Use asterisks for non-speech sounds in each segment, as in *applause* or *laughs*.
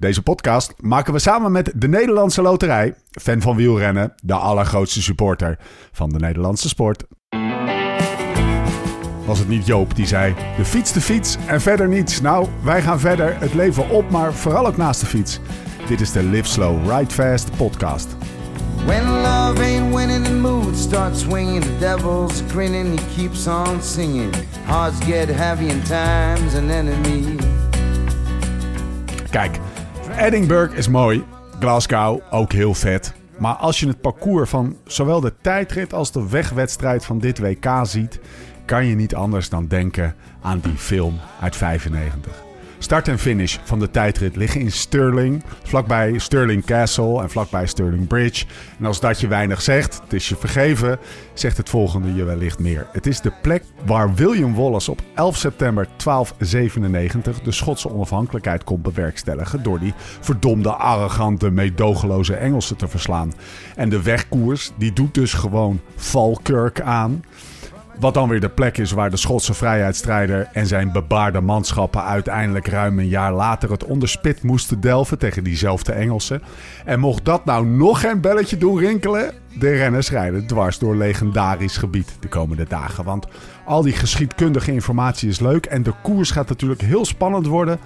Deze podcast maken we samen met de Nederlandse Loterij, fan van wielrennen, de allergrootste supporter van de Nederlandse sport. Was het niet Joop die zei: de fiets, de fiets en verder niets? Nou, wij gaan verder, het leven op, maar vooral ook naast de fiets. Dit is de Live Slow, Ride Fast podcast. When love ain't winning, the mood starts swinging. The devil's grinning, he keeps on singing. Hearts get heavy and time's an enemy. Kijk, Edinburgh is mooi, Glasgow ook heel vet. Maar als je het parcours van zowel de tijdrit als de wegwedstrijd van dit WK ziet, kan je niet anders dan denken aan die film uit 95. Start en finish van de tijdrit liggen in Stirling, vlakbij Stirling Castle en vlakbij Stirling Bridge. En als dat je weinig zegt, het is je vergeven, zegt het volgende je wellicht meer. Het is de plek waar William Wallace op 11 september 1297 de Schotse onafhankelijkheid kon bewerkstelligen door die verdomde, arrogante, meedogenloze Engelsen te verslaan. En de wegkoers, die doet dus gewoon Falkirk aan. Wat dan weer de plek is waar de Schotse vrijheidsstrijder en zijn bebaarde manschappen uiteindelijk ruim een jaar later het onderspit moesten delven tegen diezelfde Engelsen. En mocht dat nou nog geen belletje doen rinkelen, de renners rijden dwars door legendarisch gebied de komende dagen. Want al die geschiedkundige informatie is leuk en de koers gaat natuurlijk heel spannend worden.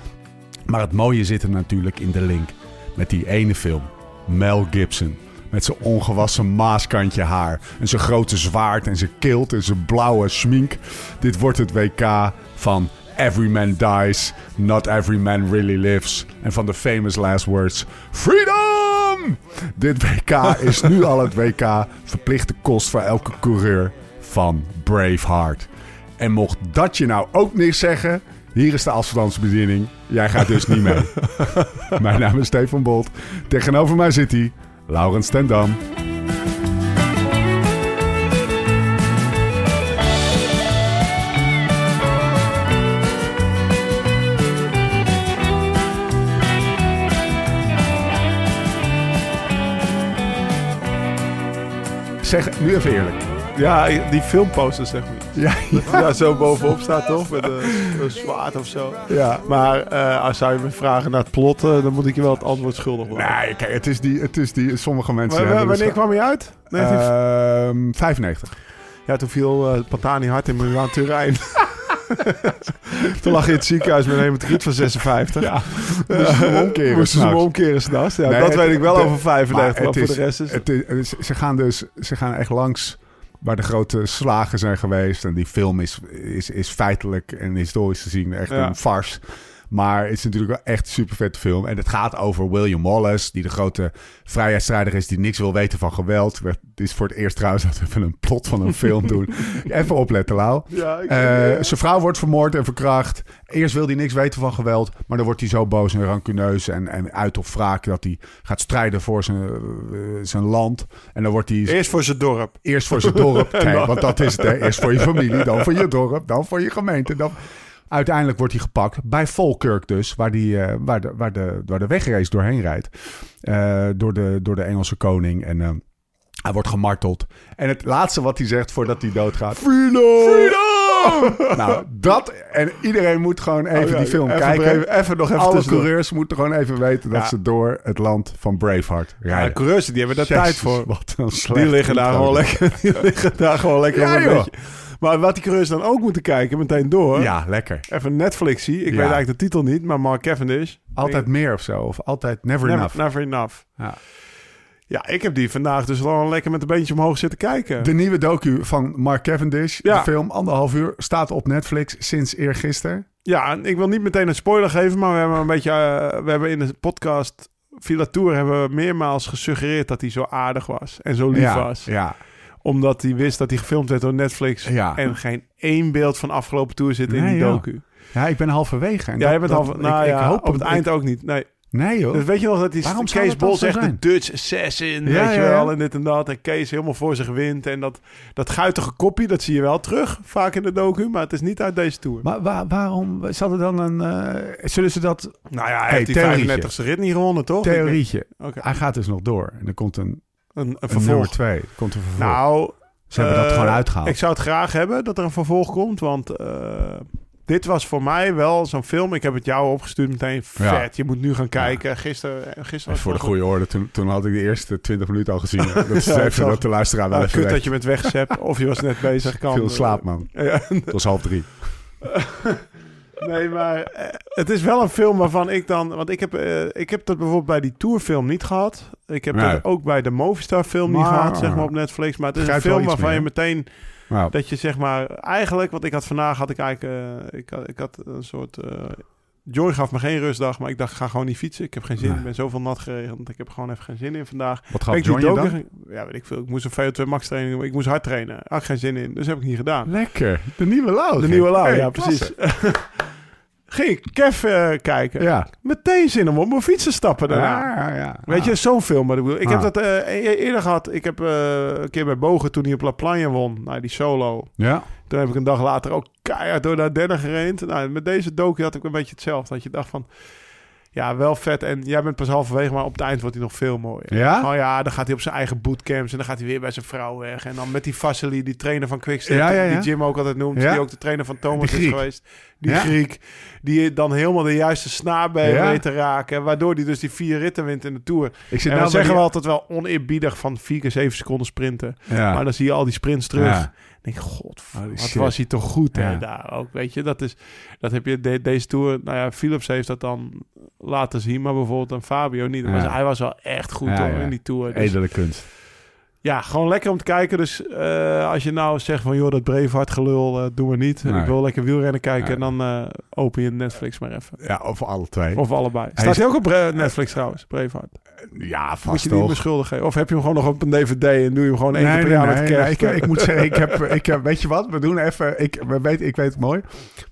Maar het mooie zit er natuurlijk in de link met die ene film, Mel Gibson. Met zijn ongewassen maaskantje haar. En zijn grote zwaard en zijn kilt en zijn blauwe schmink. Dit wordt het WK van Every Man Dies, Not Every Man Really Lives. En van de famous last words: Freedom! Dit WK *laughs* is nu al het WK verplichte kost voor elke coureur van Braveheart. En mocht dat je nou ook niks zeggen, hier is de afstandsbediening. Jij gaat dus niet mee. *laughs* Mijn naam is Stefan Bolt. Tegenover mij zit hij, Laurens Stendam. Zeg nu even eerlijk. Ja, die filmposter zeg maar. Ja, *laughs* Dat daar zo *laughs* bovenop staat toch? Met een, *laughs* een zwaard of zo. ja. Maar eh, als zou je me vragen naar het plot, eh, dan moet ik je wel het antwoord schuldig worden. Nee, kijk, het is die, het is die sommige mensen Maar, hebben wanneer dus- kwam hij uit? 19... Ehm, 95. ja, toen viel eh Patani hard in Milaan Turijn. toen lag hij in het ziekenhuis met een hematocriet van 56. Ja, moesten ze hem omkeren Moesten ze hem omkeren s'nachts. Ja, Nee, dat het- weet ik wel de- over 95, maar, het voor is- de rest is... Het is, het is- ze gaan dus ze gaan echt langs waar de grote slagen zijn geweest. En die film is, is, is feitelijk en historisch gezien echt Ja. een farce. Maar het is natuurlijk wel echt een super vette film. En het gaat over William Wallace, die de grote vrijheidsstrijder is, die niks wil weten van geweld. Het is voor het eerst trouwens dat we even een plot van een film doen. *laughs* Even opletten, Lau. Ja, Eh, ja. Zijn vrouw wordt vermoord en verkracht. Eerst wil hij niks weten van geweld. Maar dan wordt hij zo boos en rancuneus en, en uit op wraak... dat hij gaat strijden voor zijn, eh, zijn land. En dan wordt hij Eerst voor zijn dorp. eerst voor zijn dorp. *laughs* Want dat is het. Hè. Eerst voor je familie, dan voor je dorp, dan voor je gemeente. Dan... Uiteindelijk wordt hij gepakt bij Falkirk dus, waar, die, eh, waar, de, waar, de, waar de wegrace doorheen rijdt. Eh, door, de, door de Engelse koning. En eh, hij wordt gemarteld. En het laatste wat hij zegt voordat hij doodgaat... Freedom! nou, dat... En iedereen moet gewoon even Oh ja, die film even kijken. even- even nog even Alle tussendoor. coureurs moeten gewoon even weten... dat Ja. ze door het land van Braveheart Ja, rijden. de coureurs die hebben daar tijd voor. Wat een Die liggen daar gewoon lekker. *laughs* Die liggen daar gewoon lekker Ja, een beetje. Maar wat die coureurs dan ook moeten kijken, meteen door. Ja, lekker. Even Netflix zie. Ik weet eigenlijk de titel niet, maar Mark Cavendish. Altijd meer of zo. Of altijd never, never enough. Never enough. Ja. Ja, ik heb die vandaag dus wel lekker met een beentje omhoog zitten kijken. De nieuwe docu van Mark Cavendish. Ja. De film, anderhalf uur, staat op Netflix sinds eergisteren. Ja, en ik wil niet meteen een spoiler geven, maar we hebben een beetje, eh, we hebben in de podcast Villa Tour hebben we meermaals gesuggereerd dat hij zo aardig was en zo lief ja, was. Ja, Omdat hij wist dat hij gefilmd werd door Netflix Ja. en geen één beeld van afgelopen tour zit in Nee, die docu. ja, ik ben halverwege. En Ja, je dat- bent dat- al, nou ik, ja, ik hoop op het eind ook niet. Nee. Nee joh. Dus weet je nog dat die Waarom Kees Bol zo zegt de? Dutch Assassin, Ja, weet je wel, ja. en dit en dat. En Kees helemaal voor zich wint. En dat, dat guitige kopje, dat zie je wel terug, vaak in de docu. Maar het is niet uit deze tour. Maar waar- waarom zal er dan een... eh, zullen ze dat... nou ja, hij Hey, heeft die theorietje. 35 e rit niet gewonnen, toch? Theorietje. Oké. Hij gaat dus nog door. En er komt een, Een, een een nummer vervolg. twee. Er komt een vervolg. Nou, ze hebben dat eh, gewoon uitgehaald. Ik zou het graag hebben dat er een vervolg komt, want... eh, dit was voor mij wel zo'n film. Ik heb het jou opgestuurd meteen. Ja. Vet, je moet nu gaan kijken. Gisteren, eh, gisteren En voor de goede orde, toen, toen had ik de eerste 20 minuten al gezien. *laughs* Dat is Ja, even dat de luisteraar even kut dat je bent weggezept. of je was net bezig. *laughs* Kan, Veel slaap, man. *laughs* Ja, Het was half drie. Nee, maar eh, het is wel een film waarvan ik dan... Want ik heb, eh, ik heb dat bijvoorbeeld bij die tourfilm niet gehad. Ik heb Nee. dat ook bij de Movistar film niet gehad, zeg maar, op Netflix. Maar het is een film waarvan je meteen... Nou, Dat je zeg maar... Eigenlijk, want ik had vandaag had ik eigenlijk... eh, ik, had, ik had een soort... Joy gaf me geen rustdag, maar ik dacht, ik ga gewoon niet fietsen. Ik heb geen zin. Nee. Ik ben zoveel nat geregend. Ik heb gewoon even geen zin in vandaag. wat je docu- dan? Ja, weet ik veel. Ik moest een VO2 max training doen. Ik moest hard trainen. Had ik geen zin in. Dus heb ik niet gedaan. Lekker. De nieuwe Lau. De nieuwe Lau, Hey, ja, klasse. precies. *laughs* Ging ik Kev eh, kijken. Ja. Meteen zin om op mijn fiets te stappen daarna. Ja, ja. Weet je, zo'n film. Maar ik bedoel, ik heb Ah. dat eh, e- eerder gehad. Ik heb eh, een keer bij Bogen, toen hij op La Plagne won, nou, die solo. Ja. Toen heb ik een dag later ook keihard door de Ardennen gerend. Nou, met deze docu had ik een beetje hetzelfde. Dat je dacht van, ja, wel vet. En jij bent pas halverwege, maar op het eind wordt hij nog veel mooier. Ja? Oh ja, dan gaat hij op zijn eigen bootcamps en dan gaat hij weer bij zijn vrouw weg. En dan met die Vassili, die trainer van Quickstep, Ja, ja, ja. die Jim ook altijd noemt, die ook de trainer van Thomas is geweest. Die. Griek, die dan helemaal de juiste snaar bij weet te raken. Waardoor hij dus die vier ritten wint in de Tour. Ik zit En nou dan zeggen we altijd wel oneerbiedig van 4 keer 7 seconden sprinten. Maar dan zie je al die sprints terug. Denk ik, god, wat shit. was hij toch goed hè, daar ook. Weet je, dat, is, dat heb je de- deze Tour... Nou ja, Philips heeft dat dan laten zien, maar bijvoorbeeld een Fabio niet. Ja. Maar hij was wel echt goed hoor, in die Tour. Dus, Edele kunst. ja, gewoon lekker om te kijken. Dus eh, als je nou zegt van, joh, dat Braveheart gelul, eh doen we niet. Nee. Ik wil lekker wielrennen kijken. En dan eh, open je Netflix maar even. Ja, of alle twee. Of allebei. Hij Staat is- hij ook op Netflix trouwens, Braveheart? Ja, Moet vast je die geven? Of heb je hem gewoon nog op een DVD en doe je hem gewoon één Nee, keer per jaar nee, met nee, ik, ik moet zeggen, ik heb, *laughs* ik heb, weet je wat? We doen even, ik, we weet, ik weet het mooi.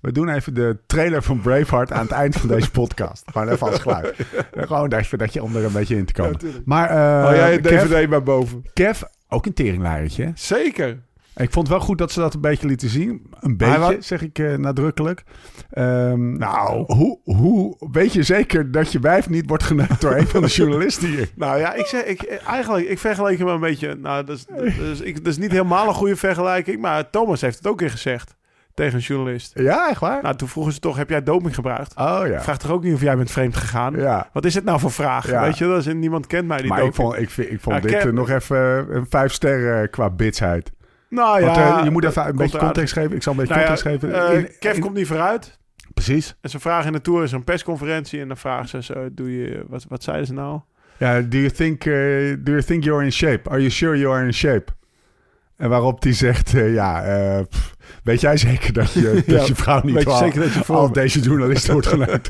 We doen even de trailer van Braveheart aan het eind van deze podcast. Gewoon even als geluid. *laughs* Gewoon even dat je om er een beetje in te komen. maar eh Oh, jij een Kev, DVD maar boven. Kev, ook een teringleiertje. hè? Zeker. Ik vond het wel goed dat ze dat een beetje lieten zien. Een beetje, zeg ik eh, nadrukkelijk. Ehm, nou, hoe, hoe weet je zeker dat je wijf niet wordt geneukt door een van de *laughs* journalisten hier? Nou ja, ik zeg, ik, eigenlijk, ik vergelijk hem een beetje. Nou, dat is, dat, is, ik, dat is niet helemaal een goede vergelijking, maar Thomas heeft het ook weer gezegd tegen een journalist. Ja, echt waar? Nou, toen vroegen ze toch, heb jij doping gebruikt? oh ja. Vraag toch ook niet of jij bent vreemd gegaan? Ja. Wat is het nou voor vraag? Ja. Weet je, dat is, niemand kent mij die Maar ik vond, ik, ik vond Ja, dit eh, nog even eh, een vijf sterren qua bitsheid. Nou Want ja, eh, je moet even een beetje context geven. Ik zal een beetje Nou ja, context geven. eh, In- Kev in- komt niet vooruit. Precies. En ze vragen in de Tour is een persconferentie. En dan vragen ze, zo, doe je, wat, wat zeiden ze nou? Ja, do you think, eh, do you think you're in shape? Are you sure you are in shape? En waarop die zegt, ja, pff, weet jij zeker dat je, *laughs* dat Ja, je vrouw niet weet je zeker dat je voor al deze journalisten wordt *laughs* geneukt?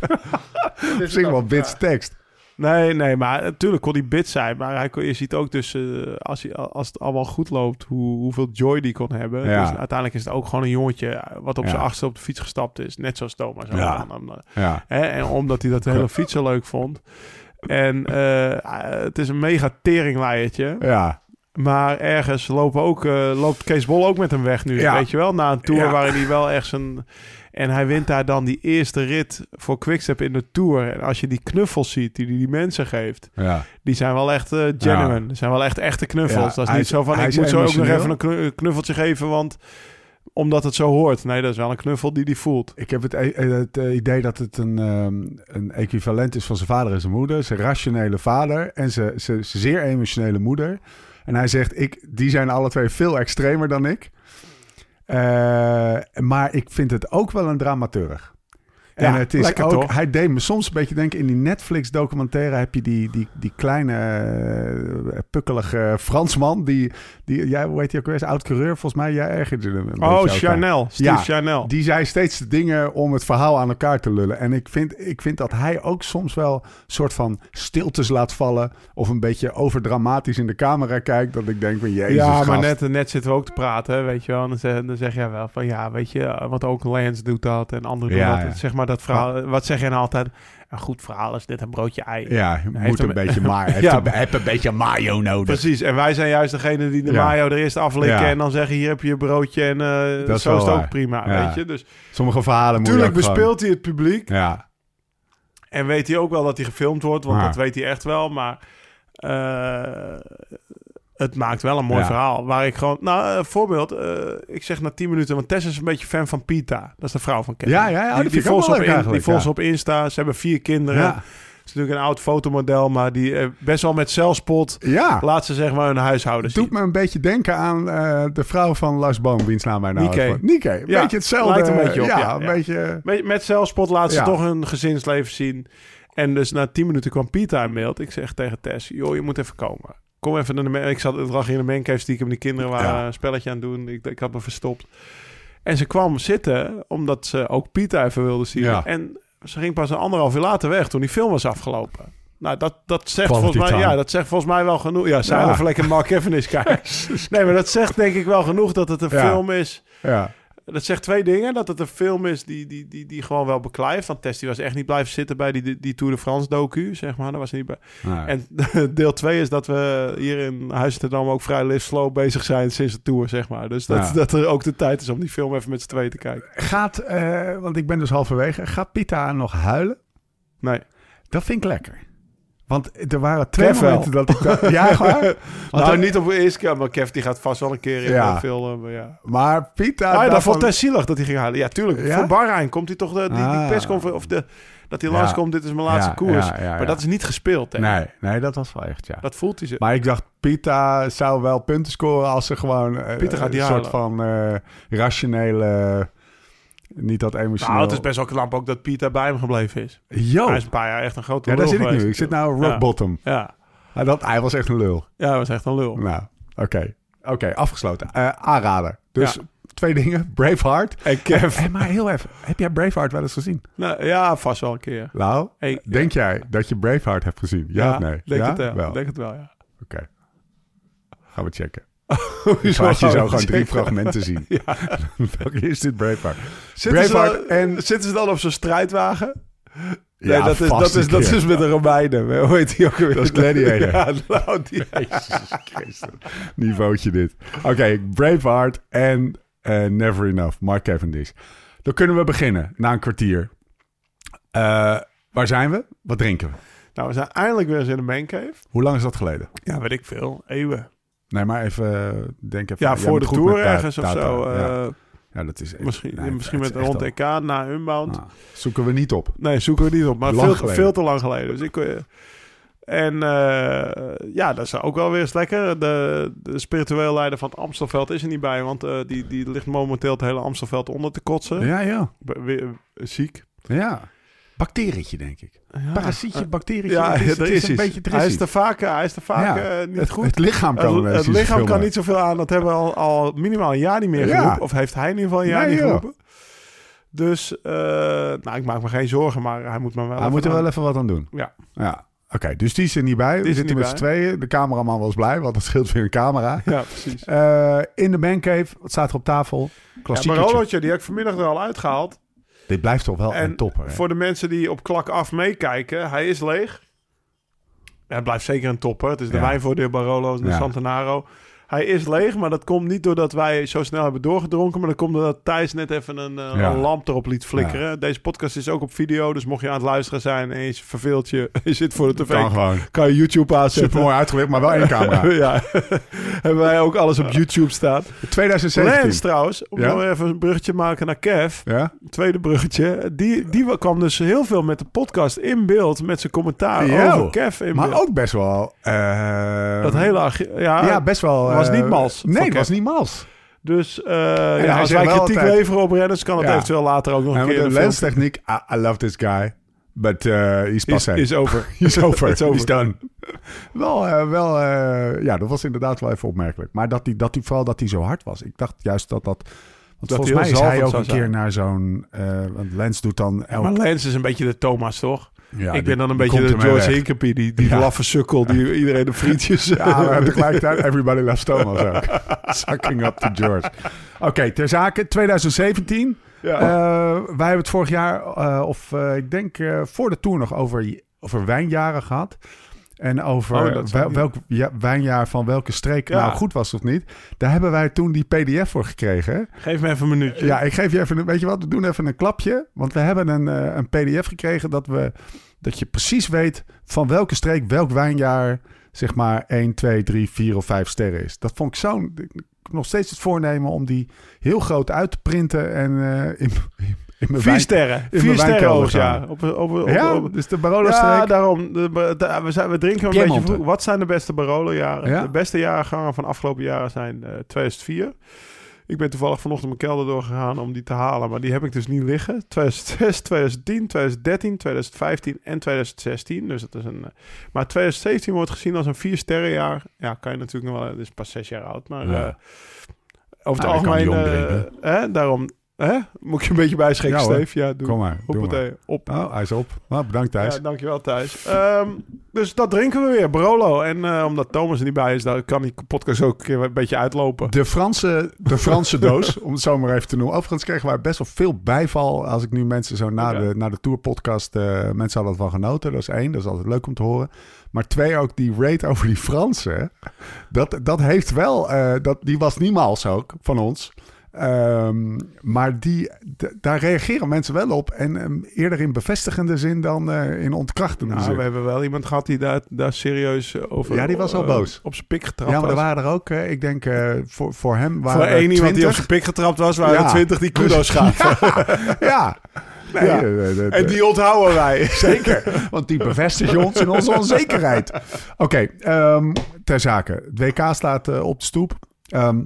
Misschien wel bits tekst. Nee, nee, maar natuurlijk kon hij bit zijn. Maar hij kon, je ziet ook dus, eh, als, hij, als het allemaal goed loopt, hoe, hoeveel joy die kon hebben. Ja. Dus uiteindelijk is het ook gewoon een jongetje eh, wat op Ja. zijn achtste op de fiets gestapt is. Net zoals Thomas. Ja. eh, Ja. Hè, en omdat hij dat hele fietsen leuk vond. En eh, het is een mega teringleiertje. Ja. Maar ergens lopen ook, loopt Kees Bol ook met hem weg nu. Ja. Weet je wel? Na een tour waarin hij wel echt zijn... En hij wint daar dan die eerste rit voor Quickstep in de Tour. En als je die knuffels ziet die hij die mensen geeft... ja. Die zijn wel echt eh, genuine. Dat zijn wel echt echte knuffels. Ja, dat is hij niet zo van, ik moet zo ook nog even een knu- knuffeltje geven, want omdat het zo hoort. Nee, dat is wel een knuffel die hij voelt. Ik heb het, eh, het eh, idee dat het een, ehm, een equivalent is van zijn vader en zijn moeder. Zijn rationele vader en zijn, zijn, zijn zeer emotionele moeder. En hij zegt, ik, die zijn alle twee veel extremer dan ik. Eh, maar ik vind het ook wel een dramaturg. En het is ook, toch? hij deed me soms een beetje denken, in die Netflix-documentaire heb je die, die, die kleine eh, pukkelige Fransman, die, die ja, hoe heet hij ook weer, oud-coureur, volgens mij, jij ergerde hem een Oh. Chanel. Steve Ja, Chanel. Die zei steeds de dingen om het verhaal aan elkaar te lullen. En ik vind, ik vind dat hij ook soms wel een soort van stiltes laat vallen. Of een beetje overdramatisch in de camera kijkt. Dat ik denk van jezus ja, maar gast. net, net zitten we ook te praten, weet je wel. En dan zeg, dan zeg jij wel van, ja, weet je, want ook Lance doet dat en anderen Ja, doen dat. ja. Zeg maar dat verhaal, wat zeg jij nou altijd? Een goed verhaal is dit een broodje ei. Ja, je Hij moet heeft een beetje *laughs* maar. Ja. een, heb een beetje mayo nodig. Precies, en wij zijn juist degene die de Ja. mayo er eerst aflikken Ja. en dan zeggen, hier heb je je broodje en eh, Dat is zo is het ook waar. prima, Ja. weet je. Dus Sommige verhalen je gewoon- bespeelt hij het publiek Ja, en weet hij ook wel dat hij gefilmd wordt, want Ja. dat weet hij echt wel, maar... eh, het maakt wel een mooi Ja. verhaal. Waar ik gewoon... Nou, voorbeeld. eh, ik zeg na 10 minuten... Want Tess is een beetje fan van Pita. Dat is de vrouw van Kevin. Ja, ja, ja, die, die volgt op, in- die volgt ja. ze op Insta. Ze hebben vier kinderen. Ja. Het is natuurlijk een oud fotomodel. Maar die eh, best wel met zelfspot... Ja. Laat ze zeg maar hun huishouden Het doet zien. me een beetje denken aan eh, de vrouw van Lars Boom, wiens naam mij nou. Nikke. Een Ja, beetje hetzelfde. lijkt een beetje op, Ja, ja, een beetje... Met, met zelfspot laat ze toch hun gezinsleven zien. En dus na 10 minuten kwam Pita in beeld. Ik zeg tegen Tess, joh, je moet even komen. Kom even naar de... man- Ik zat het lag in de mancave stiekem. Die kinderen waren Ja. een spelletje aan het doen. Ik, ik had me verstopt. En ze kwam zitten, omdat ze ook Pita even wilde zien. Ja. En ze ging pas een anderhalf uur later weg, toen die film was afgelopen. Nou, dat, dat zegt Quality volgens mij, time. ja, dat zegt volgens mij wel genoeg. Ja, zij Ja. lekker Mark Cavendish kijken. *laughs* nee, maar dat zegt denk ik wel genoeg dat het een Ja. film is. Ja. Dat zegt twee dingen. Dat het een film is die, die, die, die gewoon wel beklijft. Want Tess die was echt niet blijven zitten bij die, die Tour de France docu, zeg maar. Daar was hij niet bij. Nee. En *laughs* deel twee is dat we hier in Huizentendam ook vrij live slow bezig zijn sinds de Tour, zeg maar. Dus dat, Ja. *laughs* dat er ook de tijd is om die film even met z'n tweeën te kijken. Gaat, eh, want ik ben dus halverwege, gaat Pita nog huilen? Nee. Dat vind ik lekker. Want er waren twee Kev wel. momenten dat ik dacht... Ja, waar? *laughs* Want nou, niet op de eerste keer, maar Kev die gaat vast wel een keer in Ja. de film. Maar ja. Maar Pita... Ah, ja, dat vond Tess zielig dat hij ging halen. Ja, tuurlijk. Ja? Voor Bahrein komt hij toch de, die, die Ah. persconferentie... Of de, dat hij Ja. langskomt, dit is mijn laatste Ja, koers. ja, ja, ja. Maar dat is niet gespeeld, hè. Nee, nee, dat was wel echt, ja. Dat voelt hij ze. Maar ik dacht, Pita zou wel punten scoren als ze gewoon eh, gaat die een soort halen. van eh, rationele, niet dat emotioneel. Nou, het is best wel knap ook dat Pieter bij hem gebleven is. Yo, Hij is een paar jaar echt een grote ja, daar zit ik nu. Ik zit nou rock Ja. bottom. Ja. Maar dat, hij was echt een lul. ja, hij was echt een lul. Nou, oké. Oké, afgesloten. Eh, aanrader. Dus Ja. twee dingen. *laughs* Braveheart. En Kev... Eh, maar heel even, heb jij Braveheart wel eens gezien? nou, ja, vast wel een keer. Nou, Hey, denk jij dat je Braveheart hebt gezien? Ja, of nee? Denk ja? het wel. Wel. Denk het wel, ja. Oké. Gaan we checken. Laat je zo gewoon drie fragmenten zien. *laughs* Welke is dit Braveheart? Zitten ze, Braveheart dan, en- zitten ze dan op zo'n strijdwagen? Nee, Ja, dat, is, dat, is, dat is met een Romeinen. Hoe heet die ook weer? Dat is Gladiator. *laughs* Ja, nou, die... Jezus Christus. Niveautje dit. Oké, Braveheart en eh, Never Enough. Mark Cavendish. Dan kunnen we beginnen na een kwartier. Eh, waar zijn we? Wat drinken we? Nou, we zijn eindelijk weer eens in de mancave. Hoe lang is dat geleden? Ja, weet ik veel. Eeuwen. Nee, maar even eh, denk even. Ja, voor de tour ergens of zo. Ja. eh, Ja, dat is echt- misschien nee, misschien met rond EK na Unbound. Ah, zoeken we niet op. Nee, zoeken we niet op. Maar veel, veel te lang geleden. Dus ik... eh, en ja, dat is ook wel weer eens lekker. De, de spiritueel leider van het Amstelveld is er niet bij. Want die, die ligt momenteel het hele Amstelveld onder te kotsen. Ja, ja. Be- weer, ziek. Ja. Bacterietje, denk ik. Parasietje, bacterietje. Ja, het is, het is is een beetje is Hij is te vaak, hij is te vaak Ja, eh, niet het, goed. het lichaam kan het, lichaam zoveel kan niet zoveel aan. Dat hebben we al, al minimaal een jaar niet meer Ja. geroepen. Of heeft hij in ieder geval een jaar Nee, niet geroepen. Dus, eh, nou, ik maak me geen zorgen, maar hij moet me wel Hij moet er aan- wel even wat aan doen. Ja. Ja. Oké, dus die is er niet bij. Die We zitten met z'n tweeën. De cameraman was blij, want dat scheelt weer een camera. Ja, precies. Eh, in de mancave, wat staat er op tafel? Ja, Klassiek. Barolootje, die heb ik vanmiddag er al uitgehaald. Dit blijft toch wel En een topper. hè? Voor de mensen die op klak af meekijken, hij is leeg. Ja, het blijft zeker een topper. Het is de Ja. wijn voor de Barolo en de. Santanaro. Hij is leeg, maar dat komt niet doordat wij zo snel hebben doorgedronken. Maar dat komt doordat Thijs net even een, eh, Ja. een lamp erop liet flikkeren. Deze podcast is ook op video. Dus mocht je aan het luisteren zijn en je verveelt je, *laughs* je zit voor de tv, Kan gewoon. kan je YouTube aanzetten. Super mooi uitgewerkt, maar wel één camera. *laughs* ja, *laughs* hebben wij ook alles op YouTube staan. 2017. Lens trouwens, om Ja? nog even een bruggetje maken naar Kev. Ja? Tweede bruggetje. Die, die kwam dus heel veel met de podcast in beeld. Met zijn commentaar over Kev in Maar beeld. ook best wel... eh, dat hele... Ja, ja, best wel... was eh, niet mals van Nee, het Kev. was niet mals. Dus eh, ja, als wij kritiek altijd- leveren op renners... kan het Ja. eventueel later ook nog En een keer de lenstechniek, I, I love this guy. But uh, he's is, passé. is over. *laughs* He's over. *laughs* It's over. He's done. wel, eh, wel eh, ja, dat was inderdaad wel even opmerkelijk. Maar dat hij, dat hij, vooral dat hij zo hard was. Ik dacht juist dat dat... Want Dat volgens mij is hij ook een keer zijn. naar zo'n... eh want Lens doet dan... Elk, Maar Lens is een beetje de Thomas, toch? Ja, ik ben dan een beetje de George. Hinkepie. Die, die Ja. laffe sukkel die *laughs* iedereen de frietjes... Ja, maar tegelijkertijd *laughs* Everybody Loves Thomas ook. *laughs* Sucking up to George. Oké, ter zake. 2017. Ja. Eh, wij hebben het vorig jaar, eh, of eh, ik denk eh, voor de tour nog over, over wijnjaren gehad. En over Oh, wel- welk ja, wijnjaar van welke streek Ja. nou goed was of niet. Daar hebben wij toen die pdf voor gekregen. Geef me even een minuutje. Ja, ik geef je even, een, weet je wat, we doen even een klapje. Want we hebben een, eh, een pdf gekregen dat, we, dat je precies weet van welke streek welk wijnjaar zeg maar 1, 2, 3, 4 of 5 sterren is. Dat vond ik zo'n... Ik nog steeds het voornemen om die heel groot uit te printen en uh, in, Vier wijn- sterren. in Vier sterren. Op, op, op, Ja, op- dus de Barolo ja, daarom. De, de- we, zijn, we drinken een beetje vroeg. Wat zijn de beste Barolo-jaren? Ja. De beste jaargangen van afgelopen jaren zijn eh 2004. Ik ben toevallig vanochtend mijn kelder doorgegaan om die te halen. Maar die heb ik dus niet liggen. 2006, 2010, 2013, 2015 en 2016. Dus dat is een... eh, maar 2017 wordt gezien als een vier sterrenjaar. Ja, kan je natuurlijk nog wel... Het is pas zes jaar oud. Maar Ja. eh, over het Nou, algemeen... eh, hè, daarom... Hè? Moet je een beetje bijschenken, Ja. Steve? Ja, doe. Kom maar, doe maar. Op. Oh, hij is op. Nou, bedankt Thijs. Ja, dankjewel Thijs. Ehm, dus dat drinken we weer, Barolo. En eh, omdat Thomas er niet bij is, dan kan die podcast ook een beetje uitlopen. De Franse, de Franse *laughs* doos, om het zo maar even te noemen. Overigens kregen wij best wel veel bijval. Als ik nu mensen zo na, de, na de tourpodcast... eh mensen hadden ervan genoten. Dat is één, dat is altijd leuk om te horen. Maar twee, ook die rate over die Fransen. Dat, dat heeft wel... eh, dat, die was niemals ook van ons. Ehm, maar die, daar reageren mensen wel op. En ehm, eerder in bevestigende zin dan eh, in ontkrachtende Nou, zin. we hebben wel iemand gehad die daar, daar serieus eh, over... Ja, die was al eh, boos. Op zijn pik getrapt Ja, maar er waren er ook... ik denk voor, voor hem waren Voor één iemand die op 20. zijn pik getrapt was, waren Ja. er twintig die kudo's gaven. *laughs* Ja. Nee, *laughs* Ja. eh, En die onthouden wij. *laughs* Zeker, want die bevestigen ons in onze onzekerheid. Oké, ehm, ter zake. Het WK staat op de stoep. Ehm,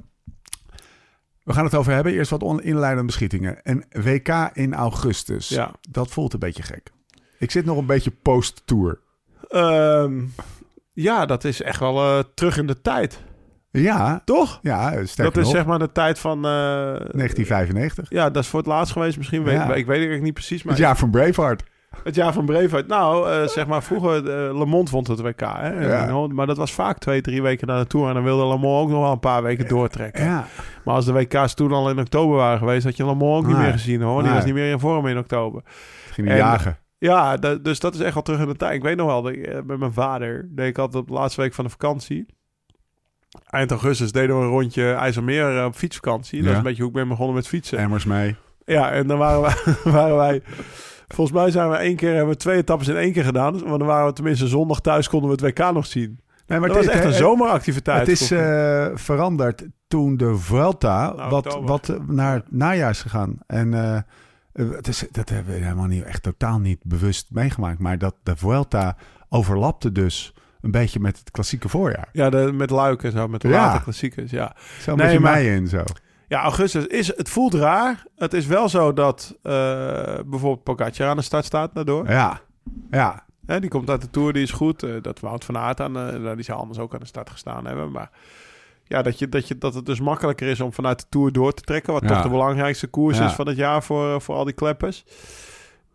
we gaan het over hebben. Eerst wat inleidende beschietingen. Een WK in augustus. Ja. Dat voelt een beetje gek. Ik zit nog een beetje post-tour. Ehm, ja, dat is echt wel eh, terug in de tijd. Ja, Toch? ja Dat is zeg maar de tijd van... eh, 1995. Ja, dat is voor het laatst geweest misschien. Weet. Ik weet het eigenlijk niet precies. Maar Het jaar van Braveheart. Het jaar van Braveheart. Nou, eh, zeg maar, vroeger, uh, Le Monde vond het WK. Hè? Ja. Maar dat was vaak twee, drie weken na de Tour. En dan wilde Le Monde ook nog wel een paar weken doortrekken. Ja. Maar als de WK's toen al in oktober waren geweest, had je Le Monde ook niet meer gezien hoor. Die Nee. was niet meer in vorm in oktober. Ging En- jagen. Ja, dus dat is echt wel terug in de tijd. Ik weet nog wel, dat ik, eh, met mijn vader deed ik altijd op de laatste week van de vakantie. Eind augustus deden we een rondje IJsselmeer op fietsvakantie. Dat is een beetje hoe ik ben begonnen met fietsen. Emmers mee. Ja, en dan waren wij, *laughs* waren wij... Volgens mij zijn we één keer, hebben we twee etappes in één keer gedaan. Want dan waren we tenminste zondag thuis, konden we het WK nog zien. Nee, Maar dat was het- echt een het- zomeractiviteit. Het is eh, veranderd toen de Vuelta Nou, wat, oktober. wat eh, naar het najaar is gegaan. En eh, het is, dat hebben we helemaal niet, echt totaal niet bewust meegemaakt. Maar dat de Vuelta overlapte dus een beetje met het klassieke voorjaar. Ja, de, met Luik en zo, met de Ja. klassiekers, ja. Zo'n Nee, maar- mei in zo. Ja, augustus is, het voelt raar. Het is wel zo dat eh, bijvoorbeeld Pogacar aan de start staat daardoor. Ja, ja. Hè, die komt uit de Tour, die is goed. Eh, dat Wout van Aert aan, de- die zou anders ook aan de start gestaan hebben. Maar ja, dat, je, dat, je, dat het dus makkelijker is om vanuit de Tour door te trekken. Wat Ja. toch de belangrijkste koers Ja. is van het jaar voor, eh, voor al die kleppers.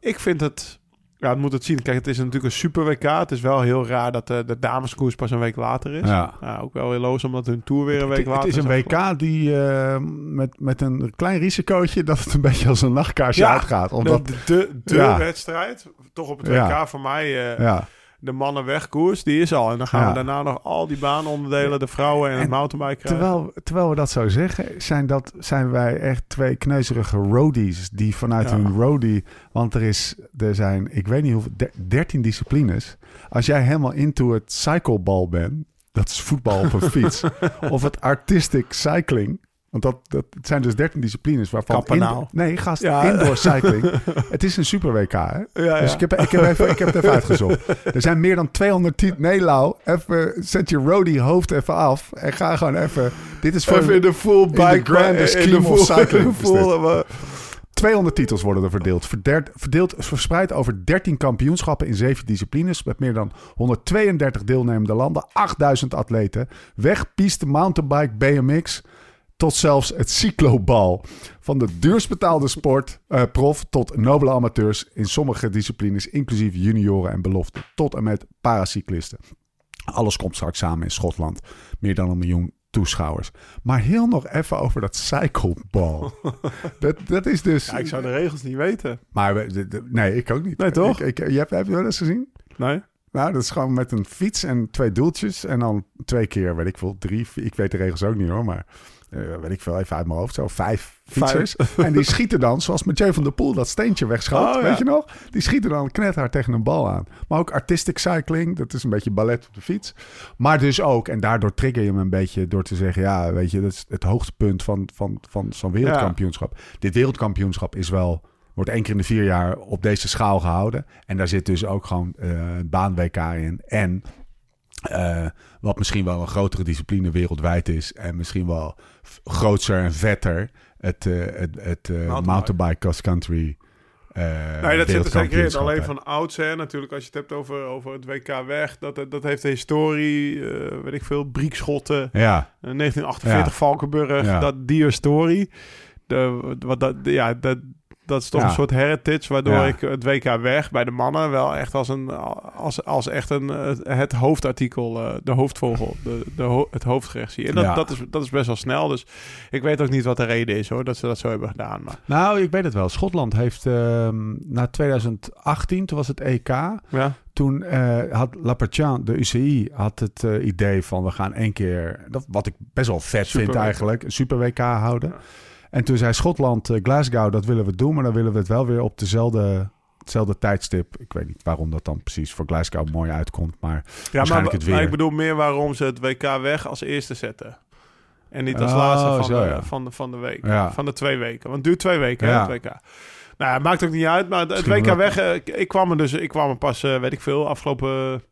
Ik vind het... Ja, het moet het zien. Kijk, het is natuurlijk een super WK. Het is wel heel raar dat de, de dameskoers pas een week later is. ja. Ja, ook wel weer loos omdat hun Tour weer een week Het, later het is een. WK die eh, met, met een klein risicootje dat het een beetje als een nachtkaarsje Ja. uitgaat. Omdat, de, de, de Ja. wedstrijd, toch op het WK voor mij, eh, ja. De mannen wegkoers, die is al. En dan gaan Ja. we daarna nog al die baanonderdelen, de vrouwen en, het mountainbike krijgen. Terwijl, terwijl we dat zo zeggen, zijn, dat, zijn wij echt twee kneuzerige roadies die vanuit Ja. hun roadie... Want er, is, er zijn, ik weet niet hoeveel, der- 13 disciplines. Als jij helemaal into het cyclebal bent, dat is voetbal op een fiets... *laughs* of het artistic cycling... Want dat, dat het zijn dus 13 disciplines waarvan... Nou. nee, gast, Ja. indoor cycling. *laughs* het is een super WK, hè? Ja. Dus ik heb, ik, heb even, ik heb het even *laughs* uitgezocht. Er zijn meer dan 200 titels. Nee, Lau, even zet je roadie hoofd even af. En ga gewoon even... Dit is voor Even in de full de bike grande in scheme de of full- cycling *laughs* is full- eh, 200 titels worden er verdeeld. Verderd- verdeeld, verspreid over 13 kampioenschappen in 7 disciplines. Met meer dan 132 deelnemende landen. 8000 atleten. Weg, piste, mountainbike, BMX. Tot zelfs het cyclobal. Van de duurst betaalde sport, eh, tot nobele amateurs in sommige disciplines, inclusief junioren en belofte, tot en met paracyclisten. Alles komt straks samen in Schotland. Meer dan een miljoen toeschouwers. Maar heel nog even over dat cyclebal. *laughs* dat, dat is dus... Ja, ik zou de regels niet weten. Maar we- nee, ik ook niet. Nee, toch? Ik, ik, je hebt, heb je wel eens gezien? Nee? Nou, dat is gewoon met een fiets en twee doeltjes. En dan twee keer, weet ik veel, drie. Ik weet de regels ook niet hoor, maar eh, weet ik veel, even uit mijn hoofd. Zo vijf fietsers. En die schieten dan, zoals Jay van der Poel dat steentje wegschoot. Oh, weet ja. je nog? Die schieten dan knethard tegen een bal aan. Maar ook artistic cycling, dat is een beetje ballet op de fiets. Maar dus ook, en daardoor trigger je hem een beetje door te zeggen... ja, weet je, dat is het hoogtepunt van, van, van zo'n wereldkampioenschap. Dit wereldkampioenschap is wel... Wordt één keer in de vier jaar op deze schaal gehouden. En daar zit dus ook gewoon eh baan-WK in. En eh, wat misschien wel een grotere discipline wereldwijd is. En misschien wel grootser en vetter. Het, eh, het, het eh, Mountainbike. cross-country eh Nee, dat zit er zeker in. Alleen van oudsher natuurlijk, als je het hebt over, over het WK weg. Dat, dat heeft de historie, weet ik veel, Briekschotten, Ja, eh, 1948 Ja. Valkenburg, Ja. dat die historie. De, wat dat, ja, dat, dat is toch Ja. een soort heritage, waardoor Ja. ik het WK weg bij de mannen wel echt als, een, als, als echt een, het hoofdartikel, eh, de hoofdvogel, de, de, ho- het hoofdgerecht zie. En dat, Ja. dat, is, dat is best wel snel, dus ik weet ook niet wat de reden is hoor, dat ze dat zo hebben gedaan. Maar nou, ik weet het wel. Schotland heeft ehm, na 2018, toen was het EK... ja, Toen eh, had Lapertian, de UCI, had het eh, idee van we gaan één keer, dat, wat ik best wel vet Super vind WK. eigenlijk, een super WK houden. Ja. En toen zei Schotland, eh, Glasgow, dat willen we doen, maar dan willen we het wel weer op dezelfde, hetzelfde tijdstip. Ik weet niet waarom dat dan precies voor Glasgow mooi uitkomt, maar Ja, Waarschijnlijk maar, het weer. maar ik bedoel meer waarom ze het WK weg als eerste zetten. En niet als Oh, laatste van, zo, de, ja. van, de, van de week. Ja. Van de twee weken. Want het duurt twee weken, hè, Ja. het WK. Nou, het maakt ook niet uit. Maar het WK weg... eh, Ik, ik kwam er dus... Ik kwam er pas, eh, weet ik veel, afgelopen